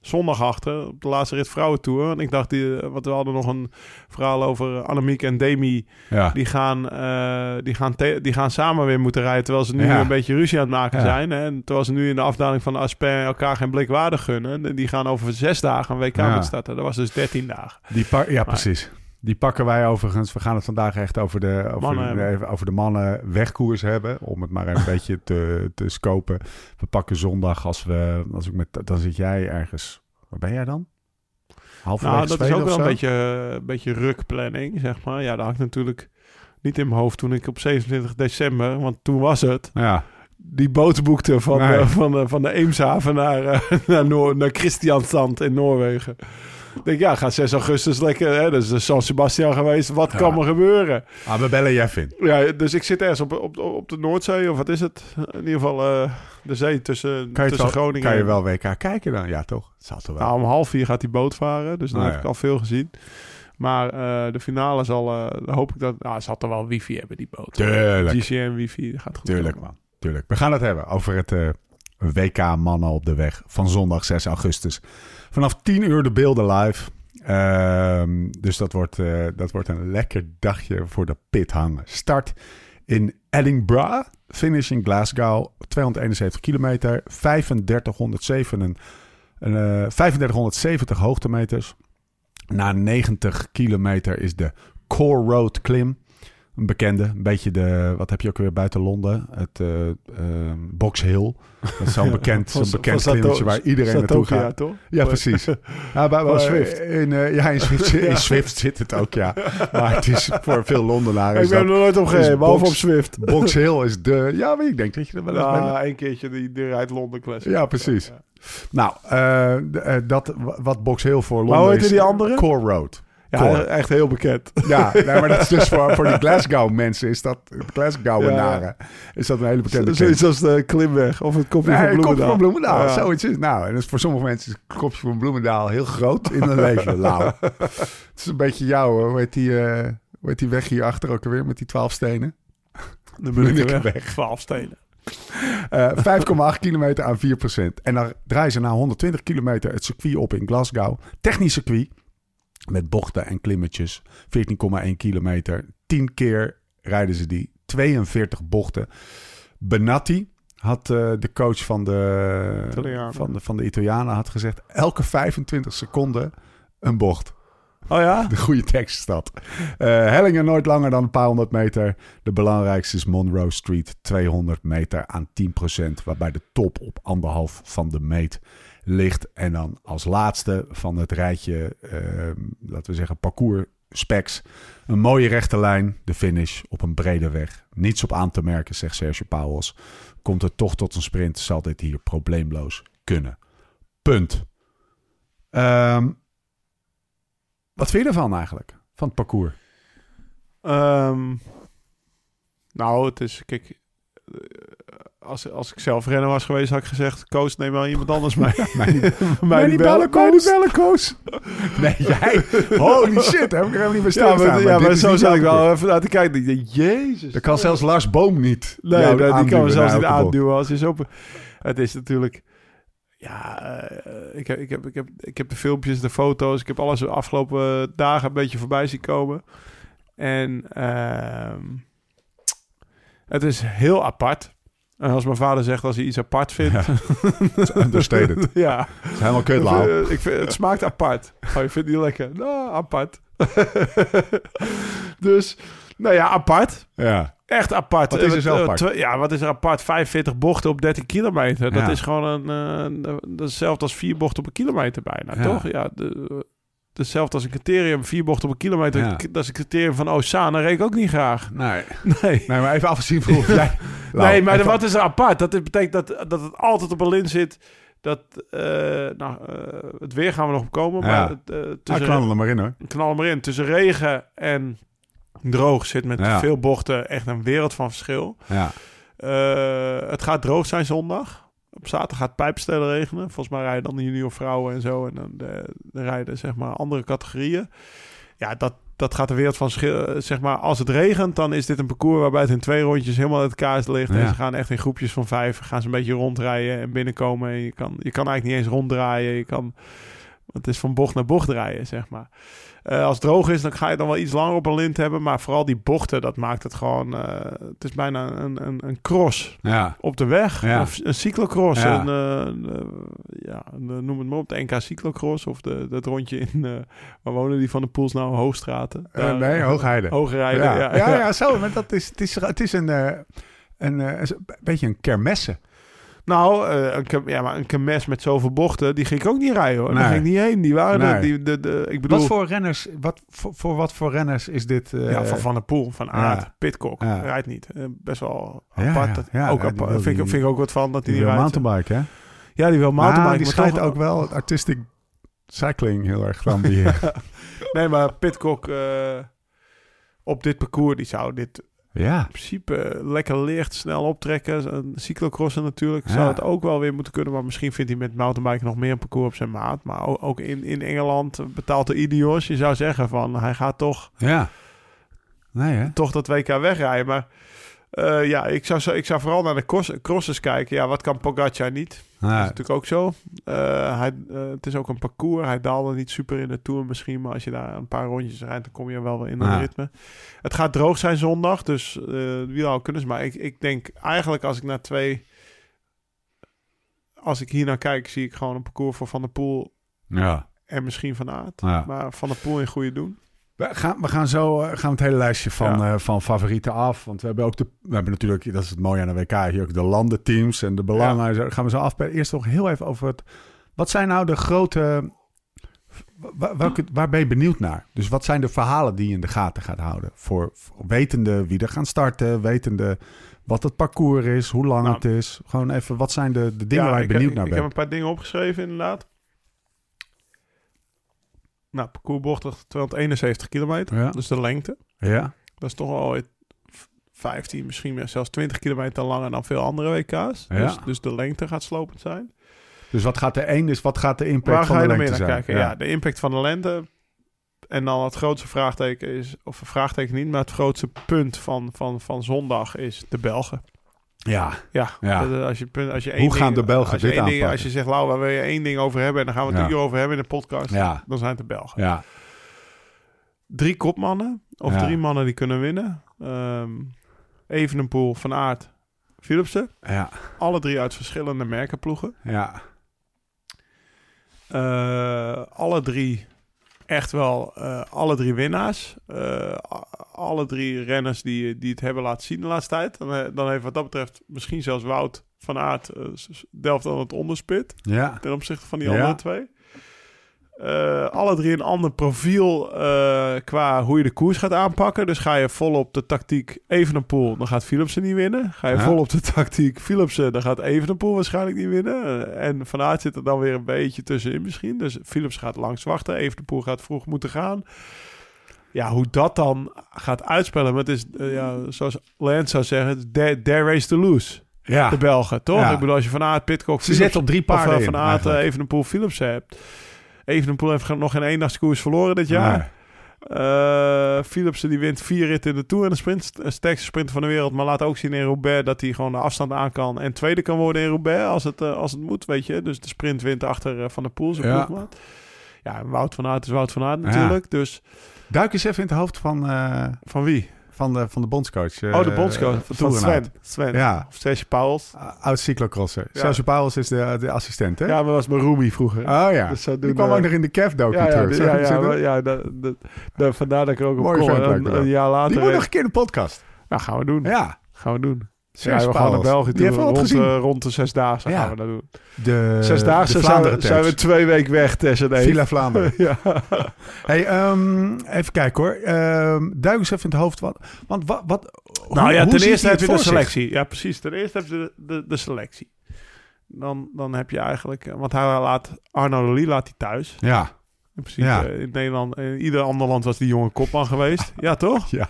zondag achter. Op de laatste rit vrouwentour. En ik dacht, die, eh, want we hadden nog een verhaal over Annemiek en Demi. ja. Die gaan, eh, die, gaan die gaan samen weer moeten rijden. Terwijl ze nu Ja. een beetje ruzie aan het maken Ja. zijn. Hè? En terwijl ze nu in de afdaling van de Asper elkaar geen blik waardig gunnen. En Die gaan over zes dagen een WK starten. Dat was dus 13 dagen. Die ja, Maar- precies. Die pakken wij overigens. We gaan het vandaag echt over de, over, Mannen de, over de mannen wegkoers hebben. Om het maar een *laughs* beetje te, te scopen. We pakken zondag als we. Als ik met, dan zit jij ergens. Waar ben jij dan? Halverwege Nou, dat is ook wel een beetje, een beetje rukplanning, zeg maar. Ja, dat had ik natuurlijk niet in mijn hoofd toen ik op 27 december, want toen was het, Ja, die boot boekte van, Nee. eh, van, de, van de Eemshaven naar, eh, *laughs* naar, Noor naar Christiansand in Noorwegen. Denk, ja, ga 6 augustus lekker, hè, dat is de San Sebastian geweest, wat Ja. kan er gebeuren? ah, we bellen Jeff in. Ja, dus ik zit ergens op, op, op de Noordzee, of wat is het? In ieder geval eh, de zee tussen, Kan je, tussen wel, Groningen kan je wel WK kijken dan? Ja, toch? Het zal toch wel. Nou, om half vier gaat die boot varen. Dus dan Nou heb ja. ik al veel gezien. Maar eh, de finale zal... dan hoop ik dat... Nou, ze had er wel wifi hebben, die boot. Tuurlijk. GCN wifi, dat gaat goed Tuurlijk, man. Tuurlijk. We gaan het hebben over het eh, WK Mannen op de weg van zondag 6 augustus. Vanaf 10 uur de beelden live. Ehm, dus dat wordt, eh, dat wordt een lekker dagje voor de pit hangen. Start in Edinburgh. Finish in Glasgow. 271 kilometer. 3507, en, eh, 3570 hoogtemeters. Na 90 kilometer is de Core Road klim. Een bekende, een beetje de, wat heb je ook weer buiten Londen? Het ehm, Box Hill. Dat is zo'n *laughs* bekend, zo'n bekend klimmetje waar iedereen naartoe gaat. toch? Ja, precies. *laughs* Ja, bij. In, eh, ja, *laughs* in Zwift zit het ook, ja. Maar het is voor veel Londenaren. Ik ben er nooit op is gereden, behalve op Zwift. Box Hill is de... Ja, maar ik denk dat je er wel eens bent. Ja, één keertje die, die rijdt Londen Classic. Ja, precies. Ja. Nou, eh, dat, wat Box Hill voor Londen Maar hoe heette is... die andere? Core Road. Ja, Core. echt heel bekend. Ja, *laughs* nee, maar dat is dus voor, voor die Glasgow mensen, is dat, Glasgowenaren, is dat een hele bekende Zoiets als de klimweg of het kopje Nee, van kopje Bloemendaal. van Bloemendaal. Ja. Zoiets is. Nou, en dus voor sommige mensen is het kopje van Bloemendaal heel groot in hun leven. *laughs* Lau. Het is een beetje jou, hoor. Hoe heet die, eh, hoe heet die weg hierachter ook alweer met die twaalf stenen? *laughs* De Munnikenweg. 12 stenen. Eh 5,8 kilometer aan 4% En dan draaien ze na 120 kilometer het circuit op in Glasgow. Technisch circuit. Met bochten en klimmetjes. 14,1 kilometer. 10 keer rijden ze die. 42 bochten. Benatti had eh, de coach van de, Italianen. van, de, van de Italianen had gezegd... elke 25 seconden een bocht. Oh ja? De goede tekst is dat. Eh, hellingen nooit langer dan een paar honderd meter. De belangrijkste is Monroe Street, 200 meter aan 10%, waarbij de top op anderhalf van de meet ligt. En dan als laatste van het rijtje, eh, laten we zeggen, parcours specs. Een mooie rechte lijn, de finish op een brede weg. Niets op aan te merken, zegt Sergio Pauwels. Komt het toch tot een sprint, zal dit hier probleemloos kunnen. Punt. Ehm, wat vind je ervan eigenlijk? Van het parcours? Ehm, nou, het is, kijk, als, als ik zelf renner was geweest, had ik gezegd, Koos, neem wel iemand anders mee. *laughs* Mij mij niet bellen, Koos. bellen. *laughs* Nee, jij. Holy shit, heb ik er helemaal niet bij Ja, stilstaan. maar, ja, maar zo zat ik wel even naar te kijken. Jezus. Dat kan zelfs Lars Boom niet. Nee, nee, die kan we zelfs naar niet aanduwen als je zo... Het is natuurlijk... Ja, eh, ik, heb, ik, heb, ik, heb, ik heb de filmpjes, de foto's. Ik heb alles de afgelopen dagen een beetje voorbij zien komen. En ehm, het is heel apart. En als mijn vader zegt als hij iets apart vindt... Ja, *laughs* understated. *laughs* ja. Dat is helemaal kut, Lau. Eh, ik vind, het smaakt apart. Oh, je vindt het niet lekker? Nou, apart. *laughs* dus, nou ja, apart. Ja. Echt apart. Wat is er zo eh, apart? Ja, wat is er apart? 45 bochten op 13 kilometer. Dat Ja. is gewoon een... eh, dat is hetzelfde als vier bochten op een kilometer bijna, Ja. toch? Ja, de, hetzelfde als een criterium. Vier bochten op een kilometer. Ja. Dat is een criterium van. Dat reed ik ook niet graag. Nee. Nee. nee, maar even afgezien van of jij... Lau, nee, maar even- wat is er apart? Dat betekent dat, dat het altijd op een lint zit. Dat, eh, nou, eh, het weer gaan we nog op komen. Ja. Maar het, Ah, tussen, knallen er maar in, hoor. knal hem erin. Tussen regen en droog zit met Ja. veel bochten echt een wereld van verschil. Ja. Het gaat droog zijn zondag. Op zaterdag gaat het pijpenstelen regenen. Volgens mij rijden dan de junior vrouwen en zo. En dan de, de rijden zeg maar andere categorieën. Ja, dat, dat gaat de wereld van verschil. eh, Zeg maar, als het regent, dan is dit een parcours waarbij het in twee rondjes helemaal uit elkaar ligt. Ja. En ze gaan echt in groepjes van vijf. Gaan ze een beetje rondrijden en binnenkomen. En je kan, je kan eigenlijk niet eens ronddraaien. Je kan, het is van bocht naar bocht rijden, zeg maar. Eh, als het droog is, dan ga je dan wel iets langer op een lint hebben. Maar vooral die bochten, dat maakt het gewoon... eh, het is bijna een, een, een cross Ja. op de weg. Ja. Of een cyclocross. Ja. Een, eh, een, ja, een, noem het maar op. De NK cyclocross. Of de, dat rondje in... eh, waar wonen die van de Pools nou? Hoogstraten. Eh, nee, Hoogheide. *laughs* Hoogrijden, ja. ja. Ja, ja, zo. Maar dat is, het, is, het is een, eh, een, eh, een beetje een kermesse. Nou, eh, een, ja, maar een kemes met zoveel bochten, die ging ik ook niet rijden hoor. Nee. Daar ging ik niet heen. Die waren Nee. Die, de, de, ik bedoel... Wat voor renners, wat, voor, voor wat voor renners is dit? eh, ja, van Van der Poel, van Aert, ja. Pitcock. Ja. Rijdt niet. Eh, best wel apart. ja, ook die apart. wil vind, ik, die- vind ik ook wat van dat hij die niet wil rijdt. mountainbike, hè? Ja, die wil mountainbike. Ah, die schijnt toch- ook wel het artistic cycling heel erg ambiëren. *laughs* Nee, maar Pitcock eh, op dit parcours, die zou dit ja. in principe lekker licht, snel optrekken. Een cyclocrossen natuurlijk Ja. zou het ook wel weer moeten kunnen. Maar misschien vindt hij met mountainbiken nog meer een parcours op zijn maat. Maar ook, in, in Engeland betaalt de Ineos. Je zou zeggen van hij gaat toch, Ja. Nee, hè? toch dat WK wegrijden. Maar eh, ja, ik zou, zo- ik zou vooral naar de cross, crosses kijken. Ja, wat kan Pogacar niet? Dat is natuurlijk ook zo. Eh, hij, eh, het is ook een parcours. Hij daalde niet super in de Tour misschien. Maar als je daar een paar rondjes rijdt, dan kom je wel in een ritme. Het gaat droog zijn zondag. Dus wie al kunnen ze. Maar ik, ik denk eigenlijk als ik naar twee... Als ik hier naar kijk, zie ik gewoon een parcours voor Van der Poel Ja. en misschien Van Aert. Ja. Maar Van der Poel in goede doen. We gaan, we gaan zo eh, gaan we het hele lijstje van, Ja. eh, van favorieten af. Want we hebben ook de. We hebben natuurlijk, dat is het mooie aan de WK, hier ook de landenteams en de belangen. Gaan we zo af. Eerst nog heel even over het. Wat zijn nou de grote. Welke, waar ben je benieuwd naar? Dus wat zijn de verhalen die je in de gaten gaat houden? Voor, voor wetende wie er gaan starten, wetende wat het parcours is, hoe lang Nou. het is. Gewoon even, wat zijn de, de dingen Ja, waar je benieuwd naar ik heb bent? een paar dingen opgeschreven inderdaad. Nou, parcoursbochtig 271 kilometer. Ja. Dus de lengte. Ja, Dat is toch al ooit 15, misschien zelfs 20 kilometer langer dan veel andere WK's. Ja. Dus, dus de lengte gaat slopend zijn. dus wat gaat de één is, wat gaat de impact Waar van ga de je meer lengte naar zijn? kijken? Ja. de impact van de lengte. En dan het grootste vraagteken is, of een vraagteken niet, maar het grootste punt van, van, van zondag is de Belgen. Ja. Ja, Ja. dat- als je, als je één Hoe gaan de Belgen als dit één ding- aanpakken? Als je zegt, Lau, waar wil je één ding over hebben? En dan gaan we het Ja. een uur over hebben in de podcast. Ja. Dan zijn het de Belgen. Ja, Drie kopmannen, of drie mannen die kunnen winnen. Ehm Evenepoel, Van Aert, Philipsen. ja, Alle drie uit verschillende merkenploegen. ja. Eh, alle drie echt wel eh, alle drie winnaars. Eh, alle drie renners die, die het hebben laten zien de laatste tijd. Dan, eh, dan heeft wat dat betreft misschien zelfs Wout van Aert delft dan het onderspit Ja, ten opzichte van die Ja. andere twee. Eh, alle drie een ander profiel eh, qua hoe je de koers gaat aanpakken. Dus ga je vol op de tactiek Evenepoel, dan gaat Philipsen niet winnen. Ga je Ja. vol op de tactiek Philipsen, dan gaat Evenepoel waarschijnlijk niet winnen. Eh, en Van Aert zit er dan weer een beetje tussenin misschien. Dus Philips gaat langs wachten, Evenepoel gaat vroeg moeten gaan. Ja, hoe dat dan gaat uitspelen, maar het is, ja, zoals Lance zou zeggen, their, their race to lose. Ja. De Belgen, toch? Ja. Ik bedoel, als je Van Aert, Pitcock, Ze Philips- zetten op drie paarden Van Aert, Evenepoel, Philips hebt. Evenepoel heeft nog geen eendagskoers verloren dit jaar. Nee. Eh Philipsen die wint vier ritten in de Tour en de sprint. Een sterkste sprinter van de wereld. Maar laat ook zien in Roubaix dat hij gewoon de afstand aan kan. En tweede kan worden in Roubaix als het, eh, als het moet, weet je. Dus de sprint wint achter eh, Van der Poel, zijn Ja. ploegmaat. Ja, Wout van Aert is Wout van Aert natuurlijk. Dus Duik eens even in het hoofd van, eh, van wie? Van, de, van de bondscoach. eh, oh, de bondscoach van Toerenhout. Sven. Sven. Ja. Of Serge Pauwels. Oud cyclocrosser. Ja. Pauwels is de, de assistent, hè? Ja, maar was mijn roomie vroeger. Oh ja. Dus Die kwam eh, ook nog in de Kev docu ja, ja, terug. ja, ja, maar- ja, dat- vandaar dat ik er ook op Mooi kom. een, een jaar later... Die moet eh, nog een keer in de podcast. Nou, gaan we doen. Ja. Gaan we doen. Ja, we gaan naar. België toe. Rond, gezien. rond de Zesdaagse Ja. gaan we dat doen. De, Zesdaagse de zijn we, zijn we twee weken weg, Tess en. Villa Vlaanderen. *laughs* ja. hey, ehm, even kijken hoor. Ehm duik eens even in het hoofd. Wat, want wat... wat Nou hoe- ja, ten eerste heb je de zich? selectie. Ja, precies. Ten eerste heb je de, de, de selectie. Dan, dan heb je eigenlijk... Want hij laat... Arno Lely laat hij thuis. Ja. In principe Ja. eh, in Nederland... In ieder ander land was die jonge kopman geweest. *laughs* Ja, toch? Ja.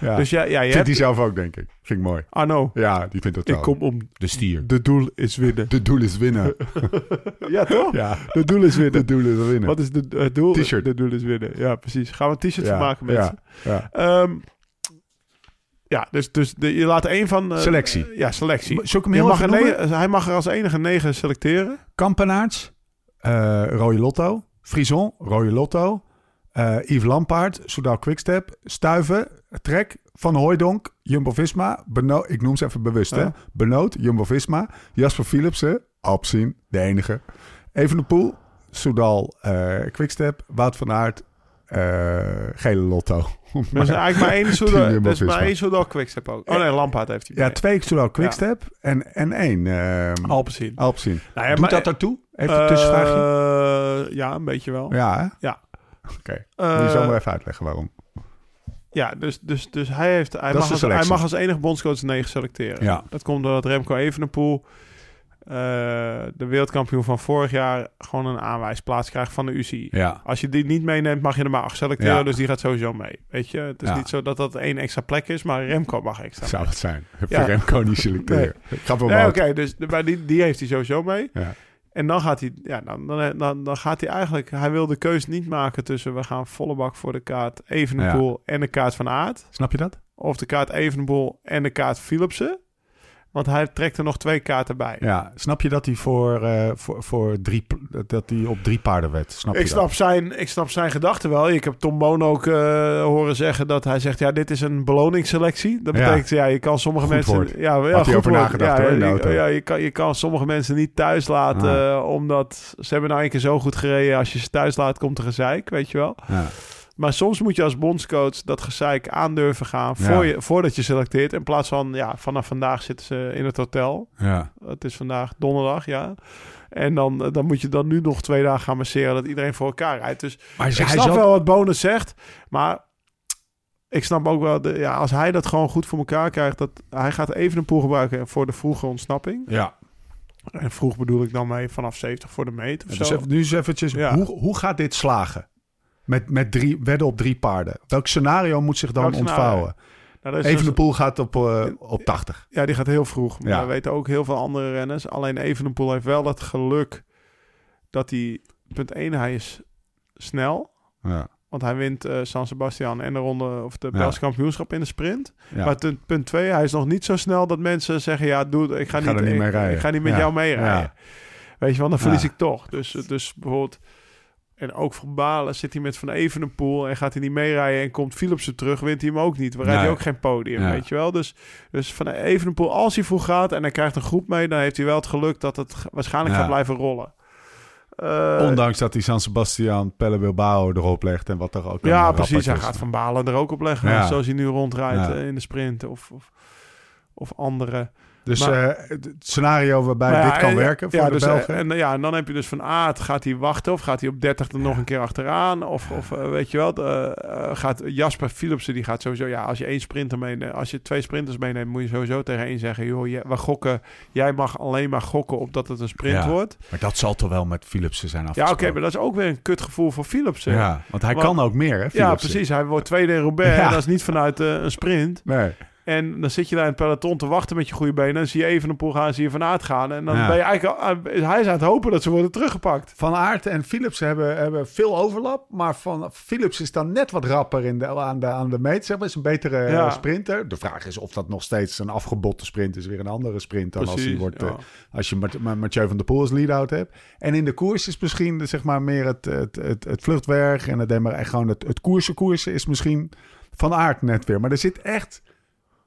ja. Dus ja, ja je Vindt hebt... hij zelf ook, denk ik. Vind ik mooi. Arno, Ja, die vindt het ik wel. kom om... De stier. De doel is winnen. De doel is winnen. *laughs* Ja, toch? ja. De doel is De winnen. doel is winnen. Wat is de, het doel? T-shirt. De doel is winnen. Ja, precies. Gaan we een t-shirt Ja, van maken, ja, mensen? ja. Ehm, ja, dus, dus de, je laat één van... eh, Selectie. ja, selectie. Ik hem mag er noemen? negen- hij mag er als enige negen selecteren. Kampenaerts, eh Rode Lotto, Frison, Rode Lotto, eh Yves Lampaard, Soudal Quickstep, Stuiven, Trek, Van Hooijdonk, Jumbo-Visma, Beno ik noem ze even bewust, hè? Benoot, Jumbo-Visma, Jasper Philipsen, Alpsien, de enige, Evenepoel, Soudal eh Quickstep, Wout van Aert, eh, Gele Lotto. Maar er is eigenlijk maar één *laughs* Soudal, Jumbo-Visma. maar één Soudal Quickstep ook. Oh nee, Lampaard heeft hij Ja, twee Soudal Quickstep en, en één ehm Alpecin. Alpsien. Nou ja, Doet maar- dat daartoe? Even een tussenvraagje. Eh, ja, een beetje wel. Ja, hè? Ja. Oké. Eh, Moet je zo maar even uitleggen waarom. Ja, dus, dus, dus hij, heeft, hij, Dat mag als, hij mag als enige bondscoach negen selecteren. Ja. Dat komt doordat Remco Evenepoel, de wereldkampioen van vorig jaar, gewoon een aanwijsplaats krijgt van de UCI. Ja. Als je die niet meeneemt, mag je er maar acht selecteren. Ja. Dus die gaat sowieso mee. Weet je, het is Ja. niet zo dat dat één extra plek is, maar Remco mag extra. Zou het zijn. Heb Ja. je Remco niet selecteren. Nee, oké, dus maar die, die heeft hij sowieso mee. Ja. En dan gaat hij, ja, dan, dan, dan, dan gaat hij eigenlijk, hij wil de keus niet maken tussen we gaan volle bak voor de kaart Evenepoel en de kaart van Aert. Snap je dat? Of de kaart Evenepoel en de kaart Philipsen. Want hij trekt er nog twee kaarten bij. Ja. Snap je dat hij voor, eh, voor, voor drie, dat hij op drie paarden werd? Snap Ik je snap, dat? zijn, ik snap zijn gedachten wel. Ik heb Tom Boon ook eh, horen zeggen dat hij zegt... ja, dit is een beloningsselectie. Dat betekent, ja, je kan sommige Goed mensen... woord. Ja, ja, goed over nagedacht, ja, hoor, in de je- auto. Ja, je kan, je kan sommige mensen niet thuis laten... Ah. eh, omdat ze hebben nou een keer zo goed gereden... als je ze thuis laat, komt er gezeik, weet je wel. Ja. Maar soms moet je als bondscoach dat gezeik aandurven gaan... Ja. Voor je, voordat je selecteert. In plaats van, ja, vanaf vandaag zitten ze in het hotel. Ja. Het is vandaag donderdag, ja. En dan, eh, dan moet je dan nu nog twee dagen gaan masseren... dat iedereen voor elkaar rijdt. Dus Maar ik hij snap zat- wel wat Bonus zegt, maar ik snap ook wel, de, ja, als hij dat gewoon goed voor elkaar krijgt, dat hij gaat even een poel gebruiken voor de vroege ontsnapping. Ja. En vroeg bedoel ik dan mee vanaf 70 voor de meet of Dus zo. nu eens eventjes, Ja. hoe, hoe gaat dit slagen? Met, met drie, wedden op drie paarden. Welk scenario moet zich dan Welk ontvouwen? Nou, dat is Even de dus- poel gaat op, eh, op 80. ja, die gaat heel vroeg. Maar Ja. we weten ook heel veel andere renners. Alleen Evenepoel heeft wel het geluk dat hij, punt 1, hij is snel. Ja. Want hij wint eh, San Sebastian en de ronde of de Ja. Belgisch kampioenschap in de sprint. Ja. Maar ten- punt 2, hij is nog niet zo snel dat mensen zeggen: Ja, doe, ik ga, Ik ga niet, er niet ik- mee rijden. Ik ga niet met Ja. jou meerijden. Weet je wel, dan verlies ik toch. Dus, dus bijvoorbeeld. En ook voor Balen zit hij met Van Evenepoel en gaat hij niet meerijden en komt Philipsen terug, wint hij hem ook niet. We rijden Nee. ook geen podium, Ja. weet je wel. Dus, dus Van Evenepoel, als hij vroeg gaat en hij krijgt een groep mee, dan heeft hij wel het geluk dat het waarschijnlijk Ja. gaat blijven rollen. Eh, Ondanks dat hij San Sebastian, Pelle Bilbao erop legt en wat er ook ja, precies. Hij gaat Van Balen er ook op leggen, Ja. zoals hij nu rondrijdt eh, in de sprint of, of, of andere. Dus Maar- eh, het scenario waarbij ja, dit kan en- werken voor ja, de dus, Belgen. eh, En, ja, en dan heb je dus van Aert, gaat hij wachten of gaat hij op 30 er nog een keer achteraan? Of, of eh, weet je wel, eh, eh, gaat Jasper Philipsen, die gaat sowieso, ja, als je één sprinter meeneemt, als je twee sprinters meeneemt, moet je sowieso tegen één zeggen, joh, jij- we gokken, jij mag alleen maar gokken op dat het een sprint Ja. wordt. maar dat zal toch wel met Philipsen zijn Ja, afgesproken. oké, maar dat is ook weer een kutgevoel voor Philipsen. Ja, want hij kan ook meer, hè, Ja, Philipsen. precies. Hij wordt tweede in Roubaix. Ja. En dat is niet vanuit eh, een sprint. Nee. En dan zit je daar in het peloton te wachten met je goede benen. En dan zie je even een poel gaan, zie je van Aert gaan. En dan Ja. ben je eigenlijk al, eh, hij is aan het hopen dat ze worden teruggepakt. Van Aert en Philips hebben, hebben veel overlap. Maar van Philips is dan net wat rapper in de, aan, de, aan de meet. Zeg maar, is een betere eh, Ja. sprinter. De vraag is of dat nog steeds een afgebotte sprint is. Weer een andere sprint dan als, hij wordt, ja. eh, als je Mat- Ma- Mathieu van der Poel als lead-out hebt. En in de koers is misschien zeg maar, meer het, het, het, het vluchtwerk. En het, en gewoon het, het koersen koersen is misschien van Aert net weer. Maar er zit echt...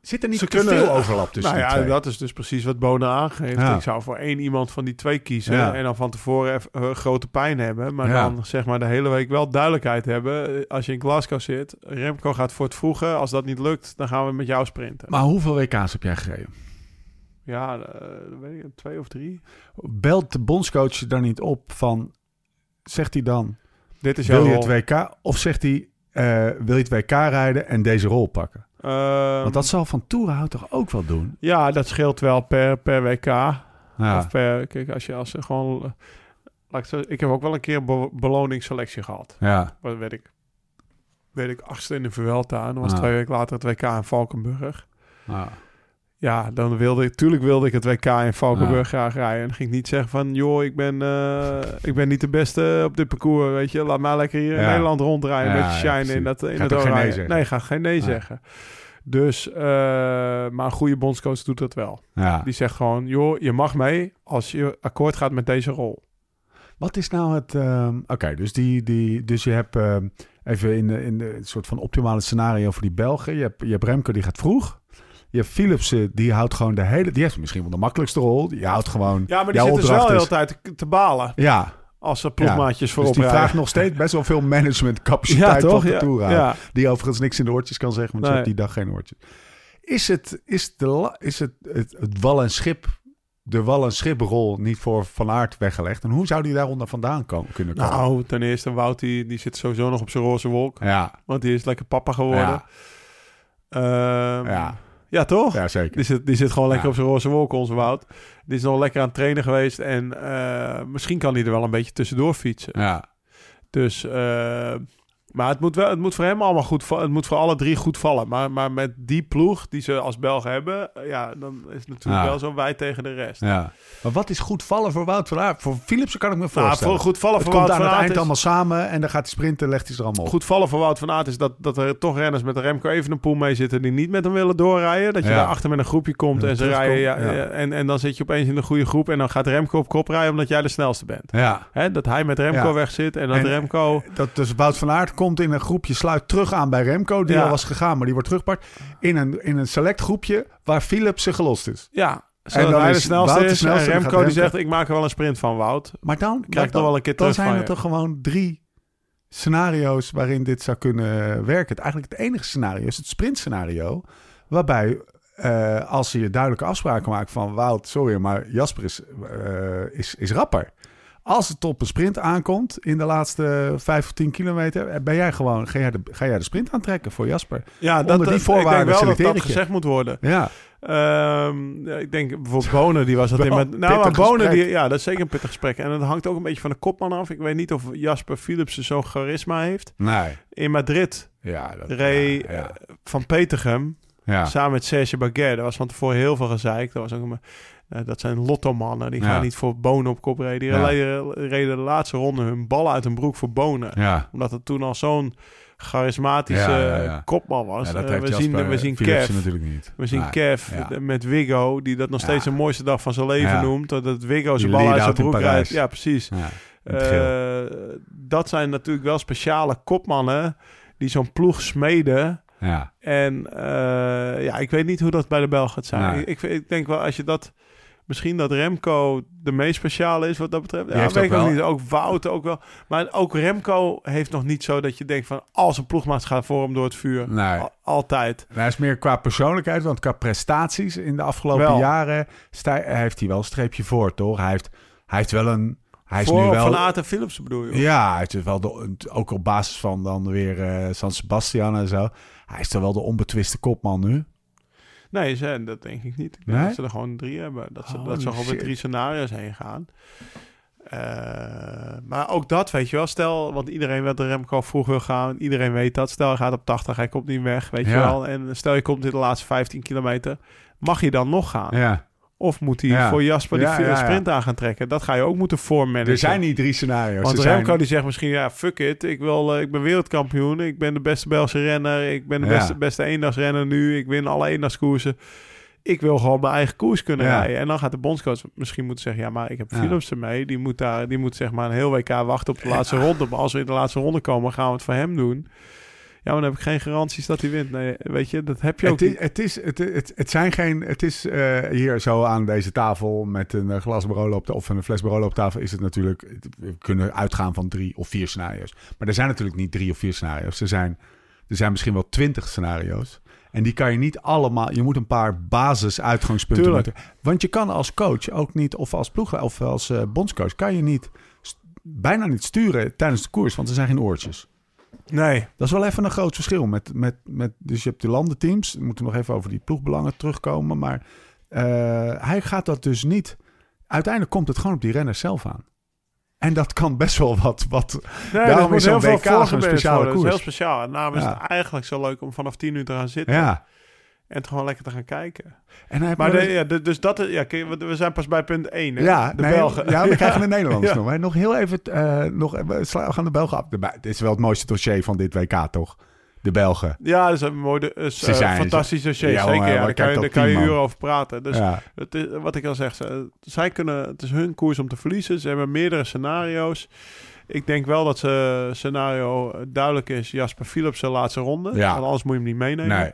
Zit er niet Ze te kunnen- veel overlap tussen Nou die ja, twee? dat is dus precies wat Bonen aangeeft. Ja. Ik zou voor één iemand van die twee kiezen. Ja. En dan van tevoren even, eh, grote pijn hebben. Maar Ja. dan zeg maar de hele week wel duidelijkheid hebben. Eh, Als je in Glasgow zit, Remco gaat voor het vroege. Als dat niet lukt, dan gaan we met jou sprinten. Maar hoeveel WK's heb jij gereden? Ja, eh, weet ik, twee of drie. Belt de bondscoach je daar niet op van... Zegt hij dan... Dit is jouw Wil je het WK? Of zegt hij, eh, wil je het WK rijden en deze rol pakken? Ehm, Want dat zal Van Toerenhout toch ook wel doen? Ja, dat scheelt wel per, per WK. Ja, Of per, kijk, als je als je gewoon... eh, ik, heb ook wel een keer een be- beloningsselectie gehad. ja, Wat weet ik? Weet ik, achtste in de Vuelta. En dan was twee weken later het WK in Valkenburg. ja. Ja, dan wilde ik... Tuurlijk wilde ik het WK in Valkenburg graag rijden. En dan ging ik niet zeggen van... joh, ik ben, eh, ik ben niet de beste op dit parcours, weet je. Laat mij lekker hier in Ja. Nederland rondrijden. Ja, met je shine in dat in Gaat het nee ga geen nee zeggen. Dus, eh, maar een goede bondscoach doet dat wel. Die zegt gewoon, joh, je mag mee als je akkoord gaat met deze rol. Wat is nou het... ehm, Oké, dus, die, die, dus je hebt ehm, even in de, in de soort van optimale scenario voor die Belgen. Je hebt, je hebt Remco, die gaat vroeg. Je hebt Philipsen, die houdt gewoon de hele... Die heeft misschien wel de makkelijkste rol. Die houdt gewoon... Ja, maar die zitten dus wel de hele tijd te, balen Ja, als ze ploegmaatjes dus voorop die rijden. vraagt nog steeds best wel veel Ja, managementcapaciteit toch? van Ja, Ventura. ja. Die overigens niks in de oortjes kan zeggen, want ze Nee. heeft die dag geen oortjes. Is het, is de, is het, het, het wal en schip, de wal en schiprol niet voor Van Aert weggelegd? En hoe zou die daaronder vandaan komen, kunnen komen? Nou, ten eerste, Wout die, die zit sowieso nog op zijn roze wolk. ja, Want die is lekker papa geworden. ja, Ehm, ja, toch? ja, zeker. Die zit, die zit gewoon lekker Ja. op zijn roze wolk, onze Wout. Die is nog lekker aan het trainen geweest. En eh, misschien kan hij er wel een beetje tussendoor fietsen. Ja, Dus, eh, maar het moet, wel, het moet voor hem allemaal goed vallen. Het moet voor alle drie goed vallen. Maar, maar met die ploeg die ze als Belgen hebben, eh, ja, dan is het natuurlijk Ja. wel zo wij tegen de rest. ja. Maar wat is goed vallen voor Wout van Aert? Voor Philipsen kan ik me Nou, voorstellen. voor goed vallen het voor komt Wout aan van het eind is- allemaal samen en dan gaat hij sprinten, legt hij ze er allemaal op. Goed vallen voor Wout van Aert is dat, dat er toch renners met de Remco even een poel mee zitten die niet met hem willen doorrijden. Dat je Ja. daarachter met een groepje komt En en ze rijden. Ja. ja, en, en dan zit je opeens in een goede groep en dan gaat Remco op kop rijden omdat jij de snelste bent. Ja. Hè, dat hij met Remco weg zit en dat En- Remco... Dat dus Wout van Aert komt in een groepje, sluit terug aan bij Remco, die Ja. al was gegaan, maar die wordt teruggepakt. In een, in een select groepje waar Philipsen gelost is. Ja, zodat dan hij de is snelste Wout de is. snelste, en dan Remco die zegt, ik maak er wel een sprint van Wout. Maar dan, Krijg nog wel een keer dan terug zijn van er toch gewoon drie scenario's waarin dit zou kunnen werken. Het, eigenlijk het enige scenario is het sprintscenario, waarbij eh, als je duidelijke afspraken maakt van Wout, sorry, maar Jasper is, eh, is, is rapper. Als het op een sprint aankomt in de laatste vijf of tien kilometer, eh, ben jij gewoon, ga jij de, ga jij de sprint aantrekken voor Jasper? Ja, Onder die ik voorwaarden denk wel dat dat ik gezegd moet worden. Ja, Ehm, ja, ik denk bijvoorbeeld Bonen, die was dat in met. Nou, maar Bonen, die, ja, dat is zeker een pittig gesprek. En dat hangt ook een beetje van de kopman af. Ik weet niet of Jasper Philipsen zo'n charisma heeft. nee. In Madrid Ja, dat, reed ja, ja. eh, Van Petergem ja. samen met Serge Baguer. Daar was van tevoren heel veel gezeik. Dat, was ook een, eh, dat zijn lotto-mannen. Die Ja. gaan niet voor Bonen op kop reden. Die Ja. reden, reden de laatste ronde hun bal uit hun broek voor Bonen. ja. Omdat het toen al zo'n charismatische kopman was. Eh, we, zien, we zien Kev. natuurlijk niet. We zien. Kev met Wigo, die dat nog steeds de mooiste dag van zijn leven noemt. Dat Die zijn bal uit zijn broek rijdt. Ja, precies. Eh, dat zijn natuurlijk wel speciale kopmannen die zo'n ploeg smeden. ja. En eh, ja, ik weet niet hoe dat bij de Belgen gaat zijn. Ik, ik denk wel, als je dat Misschien dat Remco de meest speciale is wat dat betreft. Ja, weet ook ik ook niet. Ook Wout ook wel. Maar ook Remco heeft nog niet zo dat je denkt van... als een ploegmaat gaat voor hem door het vuur. Nee. Al- altijd. Hij is meer qua persoonlijkheid, want qua prestaties in de afgelopen Wel. jaren sta- heeft hij wel een streepje voor, toch? Hij heeft, hij heeft wel een... Hij is voor nu wel... Van Aert en Philips bedoel je? Ja, hij is wel de, ook op basis van dan weer eh, San Sebastian en zo. Hij is toch wel de onbetwiste kopman nu? Nee, ze, dat denk ik niet. Ik denk Nee? dat ze er gewoon drie hebben. Dat ze, dat ze met drie scenario's heen gaan. Eh, maar ook dat, weet je wel. Stel, want iedereen wil de Remco vroeg wil gaan. Iedereen weet dat. Stel, hij gaat op 80, hij komt niet weg, weet je wel. En stel, je komt in de laatste 15 kilometer. Mag je dan nog gaan? Ja. Of moet hij Ja. voor Jasper die Ja, ja, ja. sprint aan gaan trekken? Dat ga je ook moeten voormanagen. Er zijn niet drie scenario's. Want er zijn... Remco die zegt misschien, ja, fuck it. Ik, wil, eh, ik ben wereldkampioen. Ik ben de beste Belgische renner. Ik ben de beste, beste eendagsrenner nu. Ik win alle eendagskoersen. Ik wil gewoon mijn eigen koers kunnen rijden. En dan gaat de bondscoach misschien moeten zeggen... ja, maar ik heb. Philips ermee. Die moet, daar, die moet zeg maar een heel WK wachten op de laatste ronde. Maar als we in de laatste ronde komen, gaan we het voor hem doen. Ja, maar dan heb ik geen garanties dat hij wint. Nee, weet je, dat heb je ook Het is, niet. het, is, het, het, het zijn geen. Het is eh, hier zo aan deze tafel met een eh, glas Barolo op de, of een fles Barolo op tafel. Is het natuurlijk. We kunnen uitgaan van drie of vier scenario's. Maar er zijn natuurlijk niet drie of vier scenario's. Er zijn, er zijn misschien wel twintig scenario's. En die kan je niet allemaal. Je moet een paar basis-uitgangspunten. Moeten- Want je kan als coach ook niet, of als ploeg, of als eh, bondscoach, kan je niet bijna niet sturen tijdens de koers, want er zijn geen oortjes. Nee, Dat is wel even een groot verschil. Met, met, met, dus je hebt de landenteams. We moeten nog even over die ploegbelangen terugkomen. Maar eh, hij gaat dat dus niet. Uiteindelijk komt het gewoon op die renners zelf aan. En dat kan best wel wat. wat nee Daarom is zo'n WK voorgebeurd speciale. Dat is heel speciaal. En daarom is Ja. het eigenlijk zo leuk om vanaf 10 uur te gaan zitten. ja. En het gewoon lekker te gaan kijken. En hij Maar ja, de- dus dat ja, we zijn pas bij punt 1. Hè? ja, de nee, Belgen. Ja, we *laughs* krijgen de Nederlanders Ja. nog. Hè. Nog heel even. eh nog, we gaan de Belgen af. De, dit is wel het mooiste dossier van dit WK, toch? De Belgen. Ja, dat is een mooi, Ze eh, zijn- fantastisch dossier. Ja, zeker, ja. Daar kan je, daar kan uren over praten. Dus ja. het is, wat ik al zeg, ze- zij kunnen, het is hun koers om te verliezen. Ze hebben meerdere scenario's. Ik denk wel dat ze scenario duidelijk is. Jasper Philips de laatste ronde. Ja. Want anders moet je hem niet meenemen. Nee.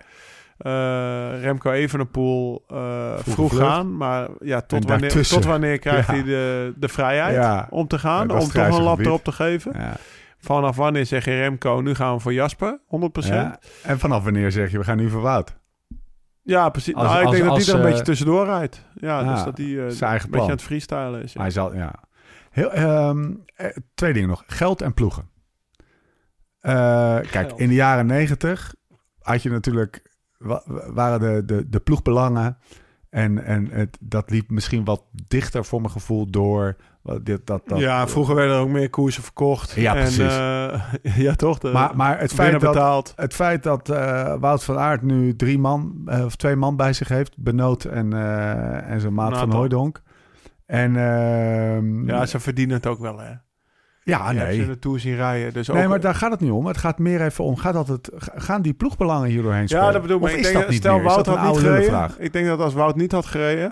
Eh, Remco Evenepoel eh vroeg gaan. Maar ja, tot, wanneer, tot wanneer krijgt Ja. hij de, de vrijheid Ja. om te gaan? Ja, dat om toch een lap erop te geven? Ja. Vanaf wanneer zeg je Remco, nu gaan we voor Jasper? 100%? Ja, Ja. En vanaf wanneer zeg je, we gaan nu voor Wout? precies. Als- nou, ik als- denk dat als, hij er een eh, beetje tussendoor rijdt. Ja, ja, dus dat hij eh, zijn eigen een beetje aan het freestylen is. Ja. Hij zal, ja. Heel, ehm, eh, twee dingen nog. Geld en ploegen. Eh, kijk, in de jaren negentig had je natuurlijk... wa- waren de, de, de ploegbelangen... En, en het, dat liep misschien wat dichter voor mijn gevoel door... dit, dat, dat, ja, vroeger werden er ook meer koersen verkocht. Ja, en, precies. eh, *laughs* ja, toch? De, Maar, maar het feit dat, het feit dat eh, Wout van Aert nu drie man... eh, of twee man bij zich heeft... Benoot en, eh, en zijn maat van Nathan. Hooijdonk. En ehm, Ja, ze verdienen het ook wel, hè? Ja, Je ze nee. in de Tour zien rijden. Dus Nee, ook, maar daar gaat het niet om. Het gaat meer even om. Gaat dat het, gaan die ploegbelangen hier doorheen spelen? Ja, dat bedoel ik. Ik is denk, dat niet stel, meer? Wout dat had niet gereden. Ik denk dat als Wout niet had gereden...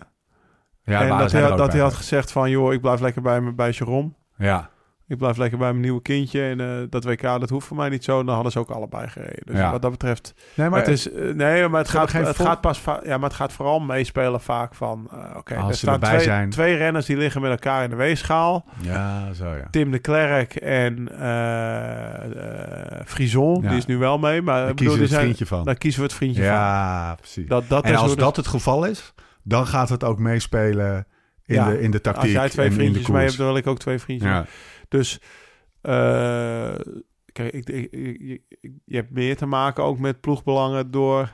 Ja, en dat hij, dat hij had gezegd van... joh, ik blijf lekker bij, me, bij Jerome. Ja, Ik blijf lekker bij mijn nieuwe kindje. En eh, dat WK, dat hoeft voor mij niet zo. Dan hadden ze ook allebei gereden. Dus Ja. wat dat betreft... nee, maar het is, eh, nee, maar het gaat, het vol- gaat pas ja, maar het gaat vooral meespelen vaak van... eh, Oké, er staan erbij twee, zijn. twee renners die liggen met elkaar in de weegschaal. Ja, zo ja. Tim de Klerk en Frison, Ja. die is nu wel mee. Maar Daar ik kiezen bedoel, we het zijn, vriendje van. daar kiezen we het vriendje van. Ja, precies. Dat, dat en is als dat het geval is, dan gaat het ook meespelen in, Ja, de, in de tactiek. Als jij twee vriendjes mee hebt, dan wil ik ook twee vriendjes. Ja, Dus eh, kijk, ik, ik, ik- ik- je hebt meer te maken ook met ploegbelangen door,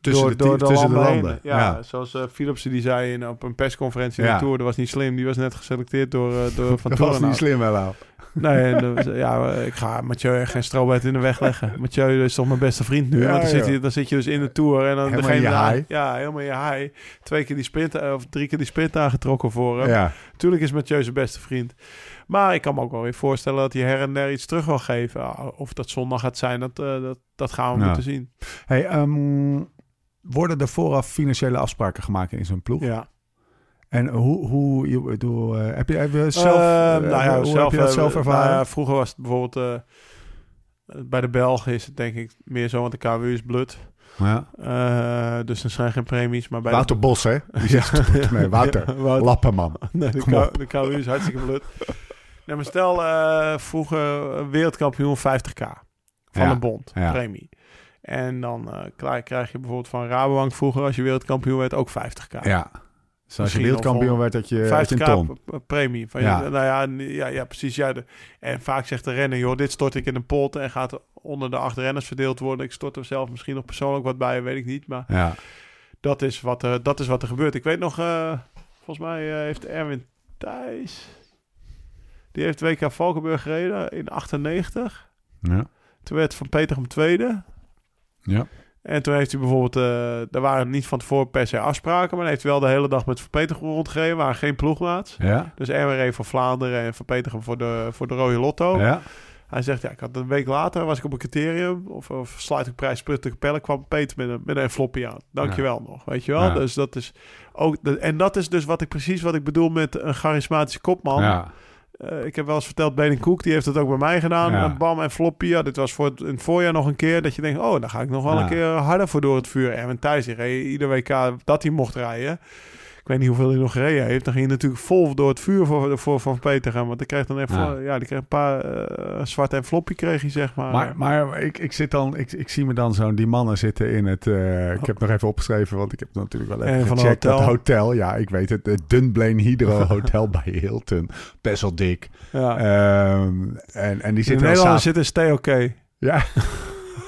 tussen, door, de, door tussen de heen. landen. Ja, Ja. zoals eh Philipsen die zei in, op een persconferentie in Ja. de Tour, dat was niet slim. Die was net geselecteerd door, eh, door *laughs* Van Dat was niet slim, wel. *laughs* Nee, en ja, ik ga Mathieu echt geen strobet in de weg leggen. *laughs* Mathieu is toch mijn beste vriend nu. Ja, want dan zit, je, dan zit je dus in de Tour. En dan Helemaal je degene- high. Ja, helemaal je high. Twee keer die sprint, of drie keer die sprint aangetrokken voor hem. Ja. Tuurlijk is Mathieu zijn beste vriend. Maar ik kan me ook wel weer voorstellen dat hij her en der iets terug wil geven. Ah, Of dat zondag gaat zijn, dat, eh, dat, dat gaan we moeten zien. Hey, ehm, worden er vooraf financiële afspraken gemaakt in zo'n ploeg? Ja. En hoe, hoe je, bedoel, eh, heb je heb je zelf, eh, nou ja, hoe zelf, heb je dat zelf ervaren? nou ja, vroeger was het bijvoorbeeld... bij de Belgen is het denk ik meer zo, want de KWU is blut. Ja. Dus dan zijn geen premies. Maar bij de- Wouter Bos, hè? *laughs* Die op de portemonnee. Wouter. Lappenman. Nee, de, KU is hartstikke blut. Nee, maar stel eh, vroeger een wereldkampioen 50k van Ja, een bond, ja. premie. En dan eh, krijg, krijg je bijvoorbeeld van Rabobank vroeger, als je wereldkampioen werd, ook 50k. Ja. Dus als je wereldkampioen werd, dat je, had je 50k een ton. premie. Van Ja. Je, nou ja, ja, ja, precies. Ja, de, en vaak zegt de renner, joh, dit stort ik in een pot en gaat onder de acht renners verdeeld worden. Ik stort er zelf misschien nog persoonlijk wat bij, weet ik niet. Maar Ja. dat is wat er, dat is wat er gebeurt. Ik weet nog, eh, volgens mij eh, heeft Erwin Thijs, die heeft WK Valkenburg gereden in 98. Ja. Toen werd Van Peter tweede. Ja. En toen heeft hij bijvoorbeeld, eh er waren niet van tevoren per se afspraken, maar hij heeft wel de hele dag met Van Peter rondgereden, waren geen ploegmaats. Ja. Dus reed voor Vlaanderen en Van Peter voor de, voor de Rode Lotto. Ja. Hij zegt, ja, ik had een week later, was ik op een criterium, of, of sluitingprijs Putte Capelle, kwam Peter met een, met een floppy aan. Dankjewel nog, weet je wel. Ja. Dus dat is ook, en dat is dus wat ik precies wat ik bedoel met een charismatische kopman. Ja. Eh, ik heb wel eens verteld, Bening Koek, die heeft het ook bij mij gedaan. Ja. En bam en floppy. Ja, dit was voor het, in het voorjaar nog een keer dat je denkt, oh, daar ga ik nog wel Ja. een keer harder voor door het vuur. En Thijs, die reed ieder WK dat hij mocht rijden. Ik weet niet hoeveel hij nog gereden heeft. Dan ging je natuurlijk vol door het vuur voor, voor Van Peter gaan. Want die kreeg dan even, Ja. ja, die kreeg een paar eh, zwarte en floppy kreeg hij, zeg maar. Maar, maar ik, ik zit dan, ik, ik zie me dan zo, die mannen zitten in het, eh, ik heb nog even opgeschreven, want ik heb natuurlijk wel even van een gecheckt. Dat hotel. hotel, ja, ik weet het, het Dunblane Hydro *laughs* Hotel bij Hilton. Best wel dik. ja. Ehm, en, en die in zitten dan Nederland samen- zit een stay oké. Ja.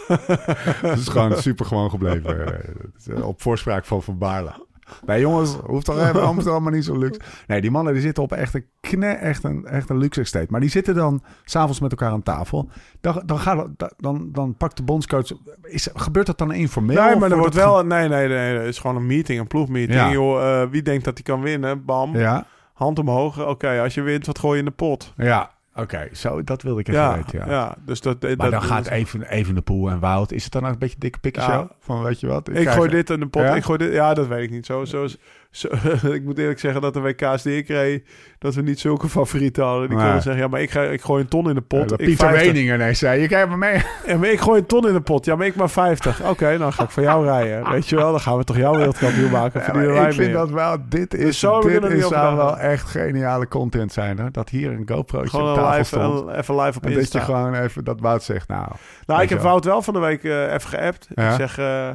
*laughs* dat is gewoon super gewoon gebleven. Eh, eh, Op voorspraak van Van Baarle. Nee jongens, hoeft toch even *laughs* Amsterdam allemaal niet zo luxe. Nee, die mannen die zitten op echt een kne, echt een, echt een luxe estate. Maar die zitten dan s'avonds met elkaar aan tafel. Dan, dan, gaat, dan, dan pakt de bondscoach... Is, gebeurt dat dan informeel? Nee, maar er wordt wel... Nee, nee, nee. Het is gewoon een meeting, een ploegmeeting. Ja. Joh, eh, wie denkt dat hij kan winnen? Bam. Ja, Hand omhoog. Oké, als je wint, wat gooi je in de pot? ja. Oké, zo, dat wilde ik even Ja, weten. ja. Ja. dus dat... Maar dat, dan gaat even, even de poel en Wout. Is het dan ook een beetje dikke pikkenshow? Ja. Van weet je wat? Ik krijg- gooi dit in de pot. Ja? Ik gooi dit... Ja, dat weet ik niet. Zo, zo, zo, *laughs* ik moet eerlijk zeggen dat de WK's die ik reed... dat we niet zulke favorieten hadden. Die Nee. konden zeggen... Ja, maar ik, ga, ik gooi een ton in de pot. Ja, ik Pieter 50. Weningen ineens zei, je kijkt me mee. Ja, maar ik gooi een ton in de pot. Ja, maar ik maar 50. Oké, dan ga ik voor jou rijden. Weet je wel, dan gaan we toch jouw wereldkampioen maken. Ja, ik vind meer. dat wel, dit is, zo hebben we dit is zou wel echt geniale content zijn. Hè? Dat hier een Gewoon op tafel live, stond. even live op en dat je gewoon even dat Wout zegt, nou... Nou, ik heb wel. Wout wel van de week eh, even geappt. Ja? Ik zeg, eh,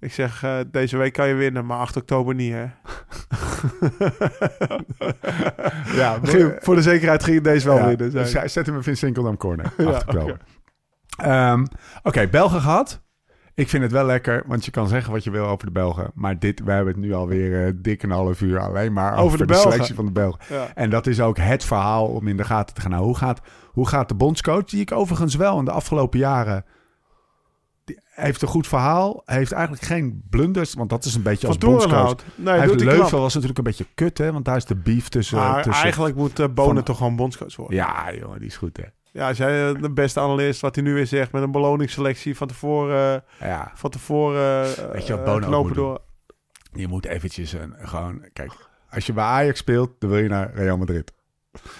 ik zeg eh, deze week kan je winnen, maar 8 oktober niet, hè? *laughs* ja, *laughs* Ging- voor de zekerheid ging het deze wel ja, winnen. dus zet hem even in Sinkeldam Corner. *laughs* Ja, acht oktober. Ehm, Oké, Belgen gehad. Ik vind het wel lekker, want je kan zeggen wat je wil over de Belgen. Maar dit, we hebben het nu alweer eh dik een half uur alleen maar over, Over de selectie van de Belgen. Ja. En dat is ook het verhaal om in de gaten te gaan. Nou, hoe gaat, hoe gaat de bondscoach, die ik overigens wel in de afgelopen jaren... Die heeft een goed verhaal. Heeft eigenlijk geen blunders, want dat is een beetje als bondscoach. Nee, Hij heeft hij Leuven was natuurlijk een beetje kut, hè? Want daar is de beef tussen... Maar tussen eigenlijk moet eh, Bonen van- toch gewoon bondscoach worden. Ja, jongen, die is goed, hè? Ja, als jij eh, de beste analist, wat hij nu weer zegt, met een beloningsselectie van tevoren, eh, Ja, van tevoren Weet je wat Bonen ook knopen moet door. je moet eventjes een, gewoon... Kijk, als je bij Ajax speelt, dan wil je naar Real Madrid.